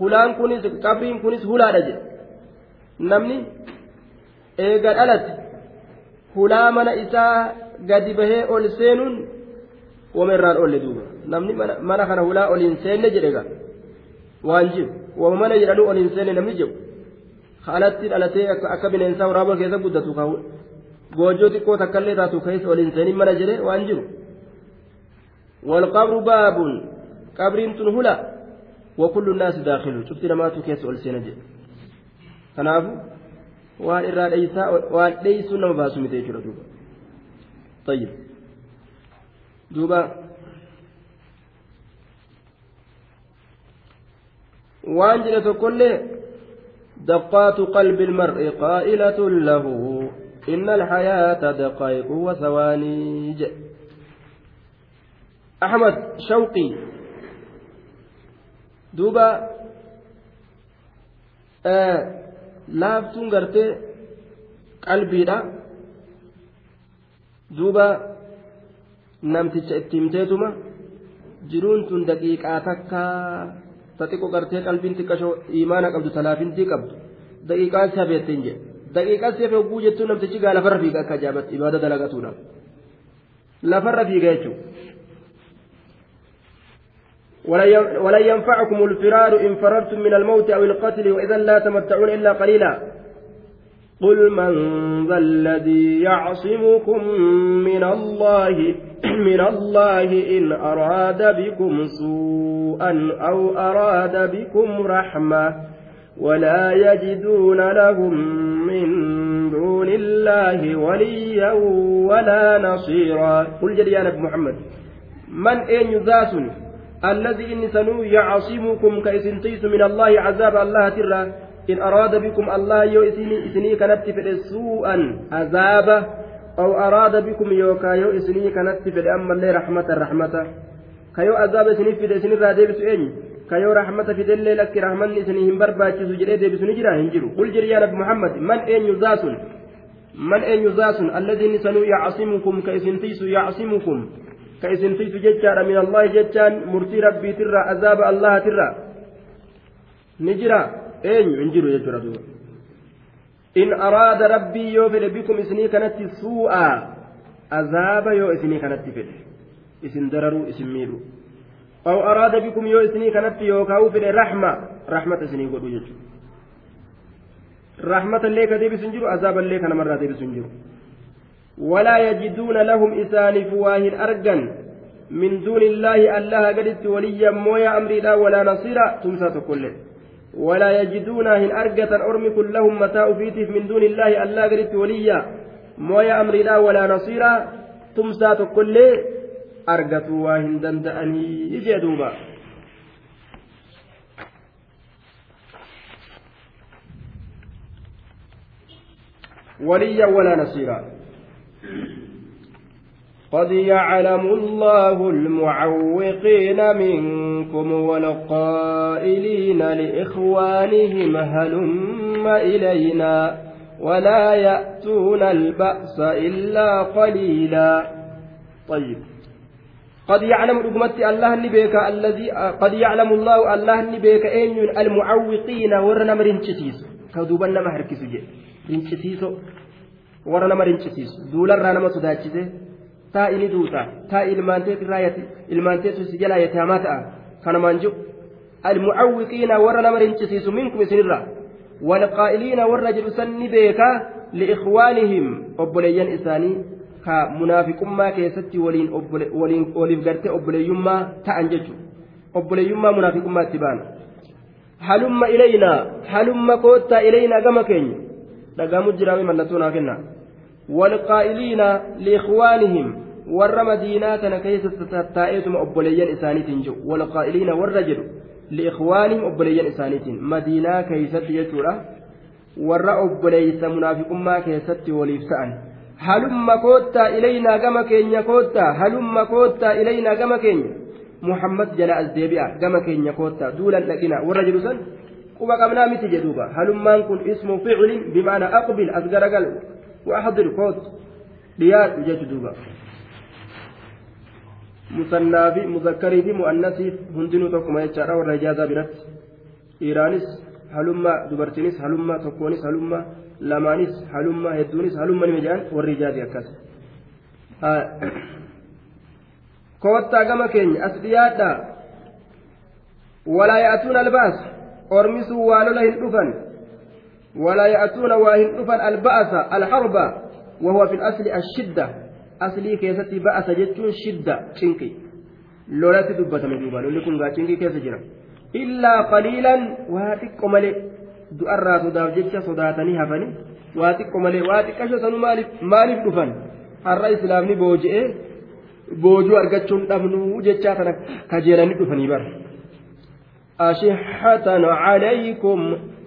hulaan kunis qabriin kunis hulaadha jedhe namni eega dhalate hulaa mana isaa gadi bahee ol seenuun wama irraan oolle duuba namni mana kana hulaa ol hin seenne jedhe gaa waan jiru wama mana jedhanuu ol hin seenne namni jedhu alatti dhalatee akka bineensaa waraabaa keessa guddatu goojjoo xiqqoo takkaillee taatu keessa ol hin seenin mana jedhe waan jiru والقبر باب قبر تنهلا وكل الناس داخل شفت لما تكيس ألسنة كنافو waan irraa dheeysaa waan dheeysuu nama baasu miti jechuudha duuba طيب duuba waan jedhe tokkollee دقات قلب المرء قائلة له إن الحياة دقائق وثواني أحمد شوقي دوبا آه laaftuun gartee qalbiidha duuba namticha itti himteetuma jiruun tun daqiiqaa takkaa xiqqashoo imaana qabdu talaafintii qabdu daqiiqaa si hafeettiin jedhe daqiiqaa si hafe hogguu jettuun namtichi gaa lafarra fiiga akka ajaa'ibatti ibaada dalagatuudha lafarra fiiga jechuudha. ولن ينفعكم الفرار إن فررتم من الموت أو القتل وإذا لا تمتعون إلا قليلا قل من ذا الذي يعصمكم من الله من الله إن أراد بكم سوءا أو أراد بكم رحمة ولا يجدون لهم من دون الله وليا ولا نصيرا. قل جل يا نبي محمد من أين يذاسني الذي إن سنو يعصمكم كإسن تيس من الله عذاب الله ترى. إن أراد بكم الله يو إسني إسني كانت في سوءا عذابا أو أراد بكم يوكا يو إسني كانت في أما الله رحمة رحمة كيو عذاب إسني في إسني رادب سؤالي كيو رحمة في دل لك رحمن إسني هم برباكي سجري دي بسني جرا هنجرو. قل جري يا نبي محمد من أين يزاس من أين يزاس الذي سنو يعصمكم كإسن تيس يعصمكم. tiisu jechaadha min allahi jechaan murtii rabbiitirra azaaba allahatirra ni jira eenyu hin jiru jechuudha duuba in araada rabbii yoo fedhe bikum isinii kanatti suu'a azaaba yoo isinii kanatti fedhe isin dararuu isin miidhu aw araada bikum yoo isinii kanatti yookaa'u fedhe raxma raxmata isinii godhu jechuudha ka deebisu hin jiru azaaba illee kanamarraa deebisu hin jiru ولا يجدون لهم إسانف واهن أرجا من دون الله الله قدت وليا مويا أمري لا ولا نصيرا تمسى كله ولا يجدون هن أرجة أرمك لهم متاع فيتف من دون الله الله قدت وليا. مويا أمري لا ولا نصيرا. تمسى كله أرجة واهن دندأني. يجدوبا وليا ولا نصيرا. قد يعلم الله المعوقين منكم والقائلين لإخوانهم هلم إلينا ولا يأتون البأس إلا قليلا. طيب. قد يعلم رقمت الله النبيك الذي قد يعلم الله الله النبيك أين المعوقين ورنا مرنشتيس كذوبا نما هركسو جي رنشتيسو nama rincisiisu duularraa nama sodaachise taa ini duuta taa ilmaanteetu si jalaa yataamaa ta'a kanamaan jiru almucawwiqiina warra nama rincisiisu minkum isinirra walqaa'iliina warra jedhu san ni beekaa liikhwaanihim obboleeyyan isaanii ka munaafiqummaa keessatti waliin waliif gartee obboleeyyummaa ta'an jechuudha obboleeyyummaa munaafiqummaa itti baana halumma ilaynaa halumma koottaa ilaynaa gama keenya dhagaamu jiraame mallattoo naa kenna tattaa'eetuma obboleeyyan isaaniitiin jiru walqaa'iliina warra jedhu liikhwaanihim obboleeyyan isaaniitiin madiinaa keeysatti jechuudha warra obboleeysa munaafiqummaa keessatti waliif ta'an halumma koottaa ilaynaa gama keenya koottaa halumma koottaa ilaynaa gama keenya muhammad jala as deebi'a gama keenya koottaa duulan dhaqina warra jedhu san quba qabnaa miti jedhuuba halummaan kun ismu ficlin bimaana aqbil as garagal وأحضر كوت dhiyaadhu jechu duuba musannaa fi muzakkarii fi mu'annasii hundinuu tokkuma jechaadha warra ijaazaa biratti dhiiraanis halummaa dubartiinis halummaa tokkoonis halummaa lamaanis halummaa hedduunis halumma nima jedhan warri ijaazii akkas kowattaa gama keenya as dhiyaadha walaa yaa'atuun yaa'atuuna waa hin dhufan alba'asa alharba وهو في الأصل الشدة أصلي كيستي بأس جتون شدة شنكي لولا تدبت مدوبا لولي كنغا شنكي كيس جرا إلا قليلا واتك du'arraa sodaaf jecha sodaatanii hafani waa xiqqo malee waa xiqqasho sanu maaliif dhufan har'a islaamni booji'ee boojuu argachuun dhabnuu jechaa tana kajeelanii dhufanii bara. أشحة عليكم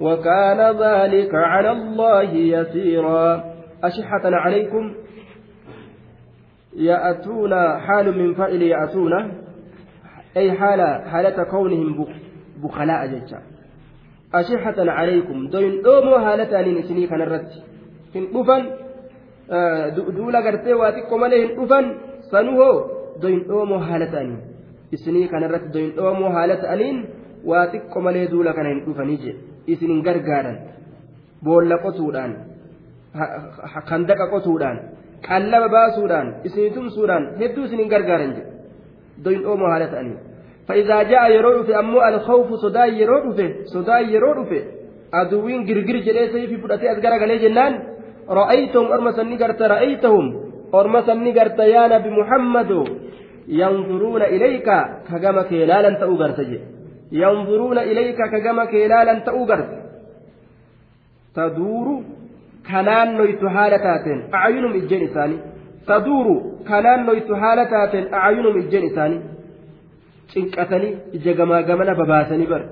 وكان ذلك على الله يسيرا. أشحة عليكم. يأتون حال من فعل يأتون. أي حال حالة كونهم بخلاء جيشا أشحة عليكم. دوين دومو حالة لنسني آه، كان إن أفن دولا قرتي واتكم عليهم أفن سنوهو. دوين دومو حالة لنسني إسني كان الرد دوين دومو حالة لنسني واتكم عليه دولا كان أفن يجي isinin gargaaran boolla qotuudhaan kandaqa qotuudhaan qallaba baasuudhaan isinii tumsuudhaan hedduu isinin gargaaran jedhe doyin dhoomoo haala ta'anii فإذا جاء يروح أمو الخوف صدا يروح صدا يروح أدوين جرجر جلسة في فرأتي أذكر عليه جنان رأيتهم أرمسا نقرت رأيتهم أرمسا نقرت يا نبي محمد ينظرون إليك كجما كيلالا تأوغرت ينظرون إليك كجما كيلالا تأوغرت تدور كنان نويت حالتات أعينهم الجن ثاني تدور كنان نويت حالتات أعينهم الجن ثاني cinqatanii ija gamaa gamana babaasanii bar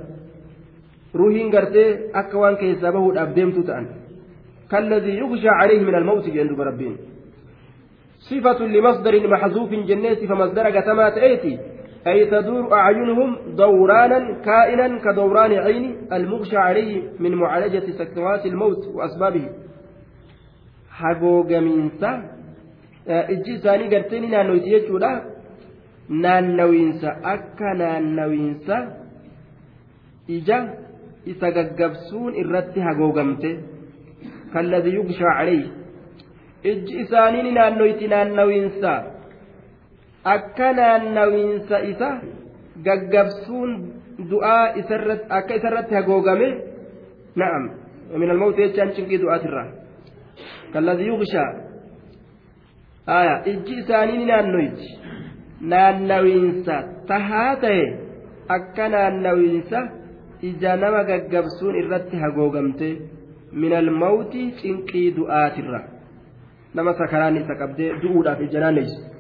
ruuhiin gartee akka waan keessaa bahuudhaaf deemtu ta'an kalladii yugshaa calayhi min almawti jeen duba rabbiin صفة لمصدر محذوف جنات فمصدر كما تأتي أي تدور أعينهم دورانا كائنا كدوران عين المغشى عليه من معالجة سكرات الموت وأسبابه حقوق منسى ijji isaanii garteenii naannoyti jechuudha naannawiinsa akka naannawiinsa ija isa gaggabsuun irratti hagoogamte kalladii yugshaa calayhi ijji isaanii ni naannoyti naannawiinsa akka naannawiinsa isa gaggabsuun du'aa akka isarratti hagoogame na'am. Min almawti jechaan cinqii du'aatirraa kalladii yugshaa aya ijji isaanii ni naannoyti naannawiinsa tahaa ta'e akka naannawiinsa ija nama gaggabsuun irratti hagoogamte min almawti cinqii du'aatirra nama sakaraan isa qabdee du'uudhaaf ija naanneysu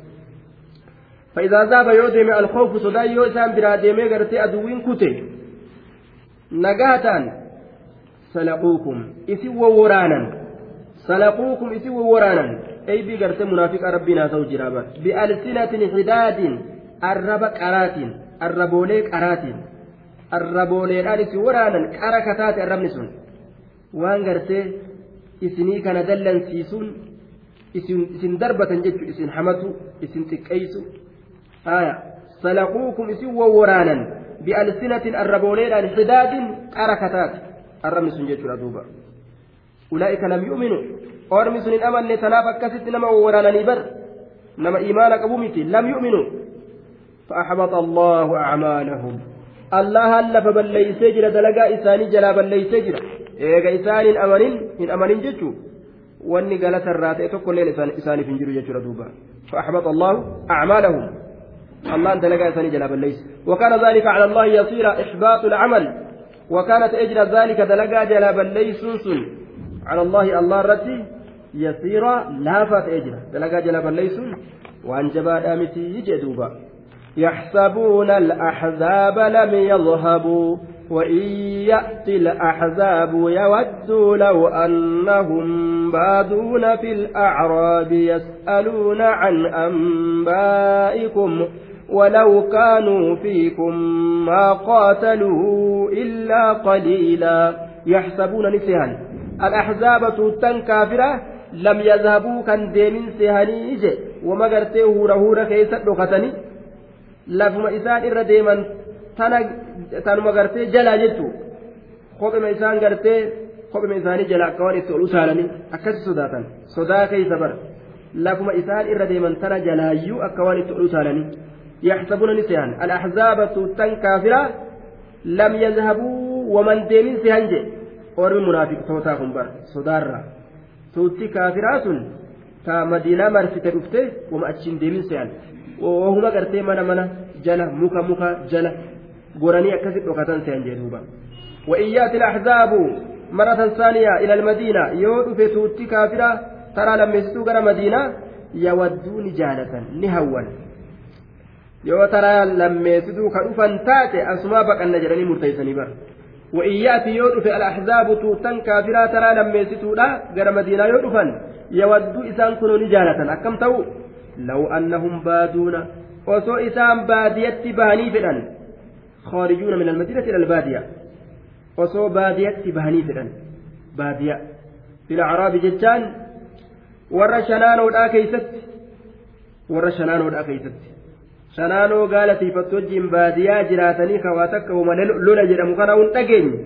فإذا ذهب يودم الخوف صدا يوسام برا ديمي غرتي أدوين كتي نجاتا سلقوكم إسي وورانا سلقوكم إسي وورانا أي بغرت منافق ربنا زوج رابا بألسنة حداد الرب قرات الربولي قرات. الربولي ألس ورانا قركتات الرب سن وان غرتي إسني كان دلن سيسون. isin darbatan jechuun isin hamatu isin xiqqeessu bi'alsinatin arrabooleedhaan hidaadin qara kataati arrabni sun jechuudha duuba ulaa'ika lam yu'minu ormi sun hin amanne tanaaf akkasitti nama wawwaraananii bar nama imaana qabu miti lam yu'minu فأحبط الله أعمالهم الله هلف بليس جرى دلقا إساني جلا بليس جرى إيغا إسان أمنين إن أمنين جتشو galata irraa ta'e tokkolleen isaaniif hin jiru jechuudha duuba فأحبط الله أعمالهم الله أنت لقى إنسان جلاب الليس. وكان ذلك على الله يصير إحباط العمل. وكانت أجر ذلك دلقى جلاب الليس سن. على الله الله رتي يصير لافت أجر دلقى جلاب الليس وأن جبال آمتي يجدوبا يحسبون الأحزاب لم يذهبوا وإن يأتي الأحزاب يودوا لو أنهم بادون في الأعراب يسألون عن أنبائكم. ولو كانوا فيكم ما قاتلوا إلا قليلا يحسبون نسيان الأحزاب توتن كافرة لم يذهبوا كان ديمين سيهاني وما قرتي هورا هورا كيسا دقتني لفما إسان إر ديما tanuma gartee jalaa jechuun kophema isaan gartee kophema isaanii jala akka waan itti ol utaalanii akkasi sodaatan sodaa keessa bara lafuma isaan irra deeman tana jalaayyuu akka kaafiraa lam yazhabuu waman deemin sehan je ormi munaafiqtootaa kun bara sodaarraa tuutti kaafiraa sun taa madiinaa marsite dhufte wama achiin deemin sehan wahuma gartee mana mana jala muka muka jala goranii akkasitti dhokatan se'an jee duuba وإن يأتي الأحزاب مرة ثانية إلى المدينة يود في توتي كافرة ترى لما غير مدينة يودون جالة نهوان yoo taraa lammeessituu ka dhufan taate asumaa baqanna jedhanii murteeysanii bara. وإن يأتي في الأحزاب توتن كافرة ترى لميستودا غير مدينة فن يود إسان كنوا نجالة أكم تو لو أنهم بادون وسو إسان بادية باني فدن خارجون من المدينة إلى البادية وصو بادية بهني فدن بادية في الأعراب جتان ورى شنانو الآ كيست ورى شنانو الآ كيست shanaanoo gaala tiifattu wajjiin baadiyyaa jiraatanii kawaa takka uma lola jedhamu kana hun dhageenye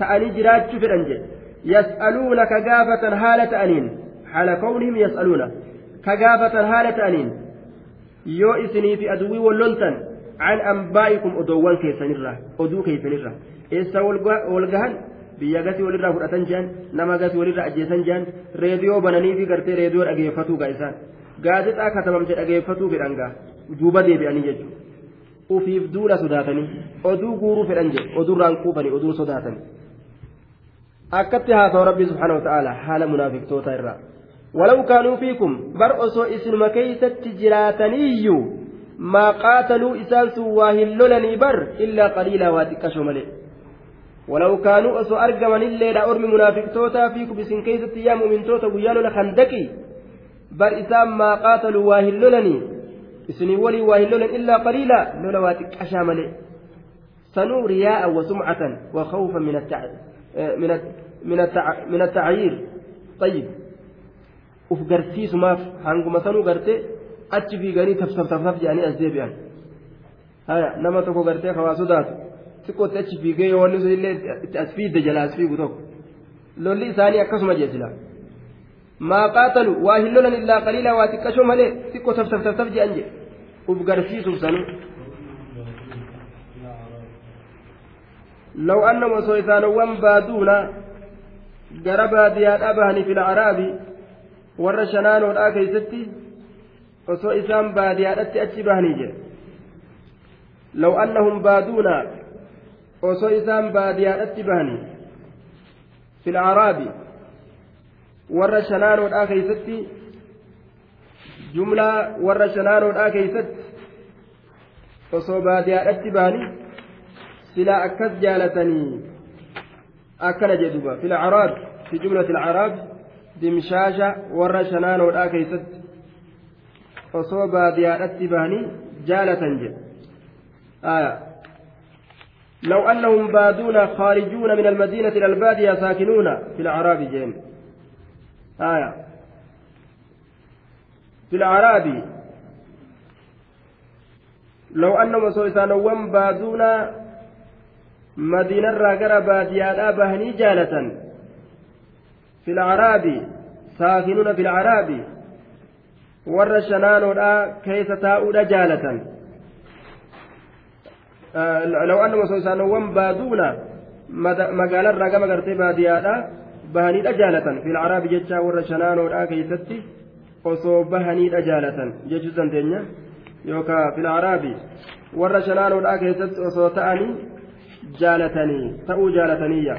ta'anii jiraachuu fedhan jedhe yas'aluuna ka gaafatan haala ta'aniin haala kawnihim yas'aluuna ka gaafatan haala ta'aniin yoo isinii fi aduwwii walloltan عن أنبائكم أدوان كيسنرة أدو كيسنرة إيسا والجهل biyya gasii walirraa fudhatan jehan nama gasii walirraa ajjeesan jehan reediyoo bananii fi gartee reediyoo dhageeffatuu gaa isaan gaazexaa katabamte dhageeffatuu fedhan gaa duuba deebi'anii jechuudha ufiif duula sodaatanii oduu guuruu fedhan jedhe oduurraan quufanii oduu sodaatanii akkatti haasa'u rabbii subhaanahu wa ta'aala haala munaafiqtoota irraa walaw kaanuu fiikum bar osoo isinuma keeysatti jiraataniiyyuu ما قاتلوا إسانس واهن لولني بر إلا قليلا واتكشوا ملئ ولو كانوا أسو أرقمن إلا أرمي منافق توتا فيكم بسن كيسة يا مؤمن توتا ويالو لخندكي بر إسام ما قاتلوا واهن لولني إسني ولي واهن لولن إلا قليلا لولا واتكشا ملئ سنوا رياء وسمعة وخوفا من التع... من من التع... من التعيير طيب وفقرسيس ماف هانكم سنوا قرتي achi fiiganii tafsaf jedhanii as deebi'an haya nama tokko gartee hawaa sodaatu xiqqootti achi fiigee yoo wanni illee itti as fiidde jala as fiigu tokko lolli isaanii akkasuma jeesila qaatalu waa hin lolan illaa qaliila waa xiqqashoo malee xiqqoo tafsaf tafsaf jedhan jedhe uf garsiisuuf sanuu لو أنهم سويتان بادونا جربا ديادا بهني في الأعراب ور شنان والآكيستي osoo isaan baadiyaadhatti achi bahanii jedhe law annahum baaduuna osoo isaan baadiyaadhatti bahanii fil aaraabi warra shanaanoodhaa keeysatti jumlaa warra shanaanoodhaa keeysatti osoo baadiyaadhatti bahanii silaa akkas jaalatanii akkana jedhuba fil aaraab fi jumlati al dimshaasha warra shanaanoodhaa keeysatti osoo baadiyyaadhatti bahanii jaalatan jedhe لو أنهم بادون خارجون من المدينة إلى البادية ساكنون في الأعراب جين آية في الأعراب لو أنهم سويسانوان بادون مدينة راقرة بادية بهني جالة في الأعراب ساكنون في الأعراب warra shanaanoodha keessa taa'uudha jaalatan law annama osoo isaanowwan baaduuna magaalarraa gama gartee baadiyyaadha bahaniidha jaalatan fil araabi jechaa warra shanaanoodha keessatti osoo bahaniidha jaalatan jechuu dandeenya yookaan fil araabi warra shanaanoodha keessatti osoo ta'anii jaalatanii ta'uu jaalataniiyya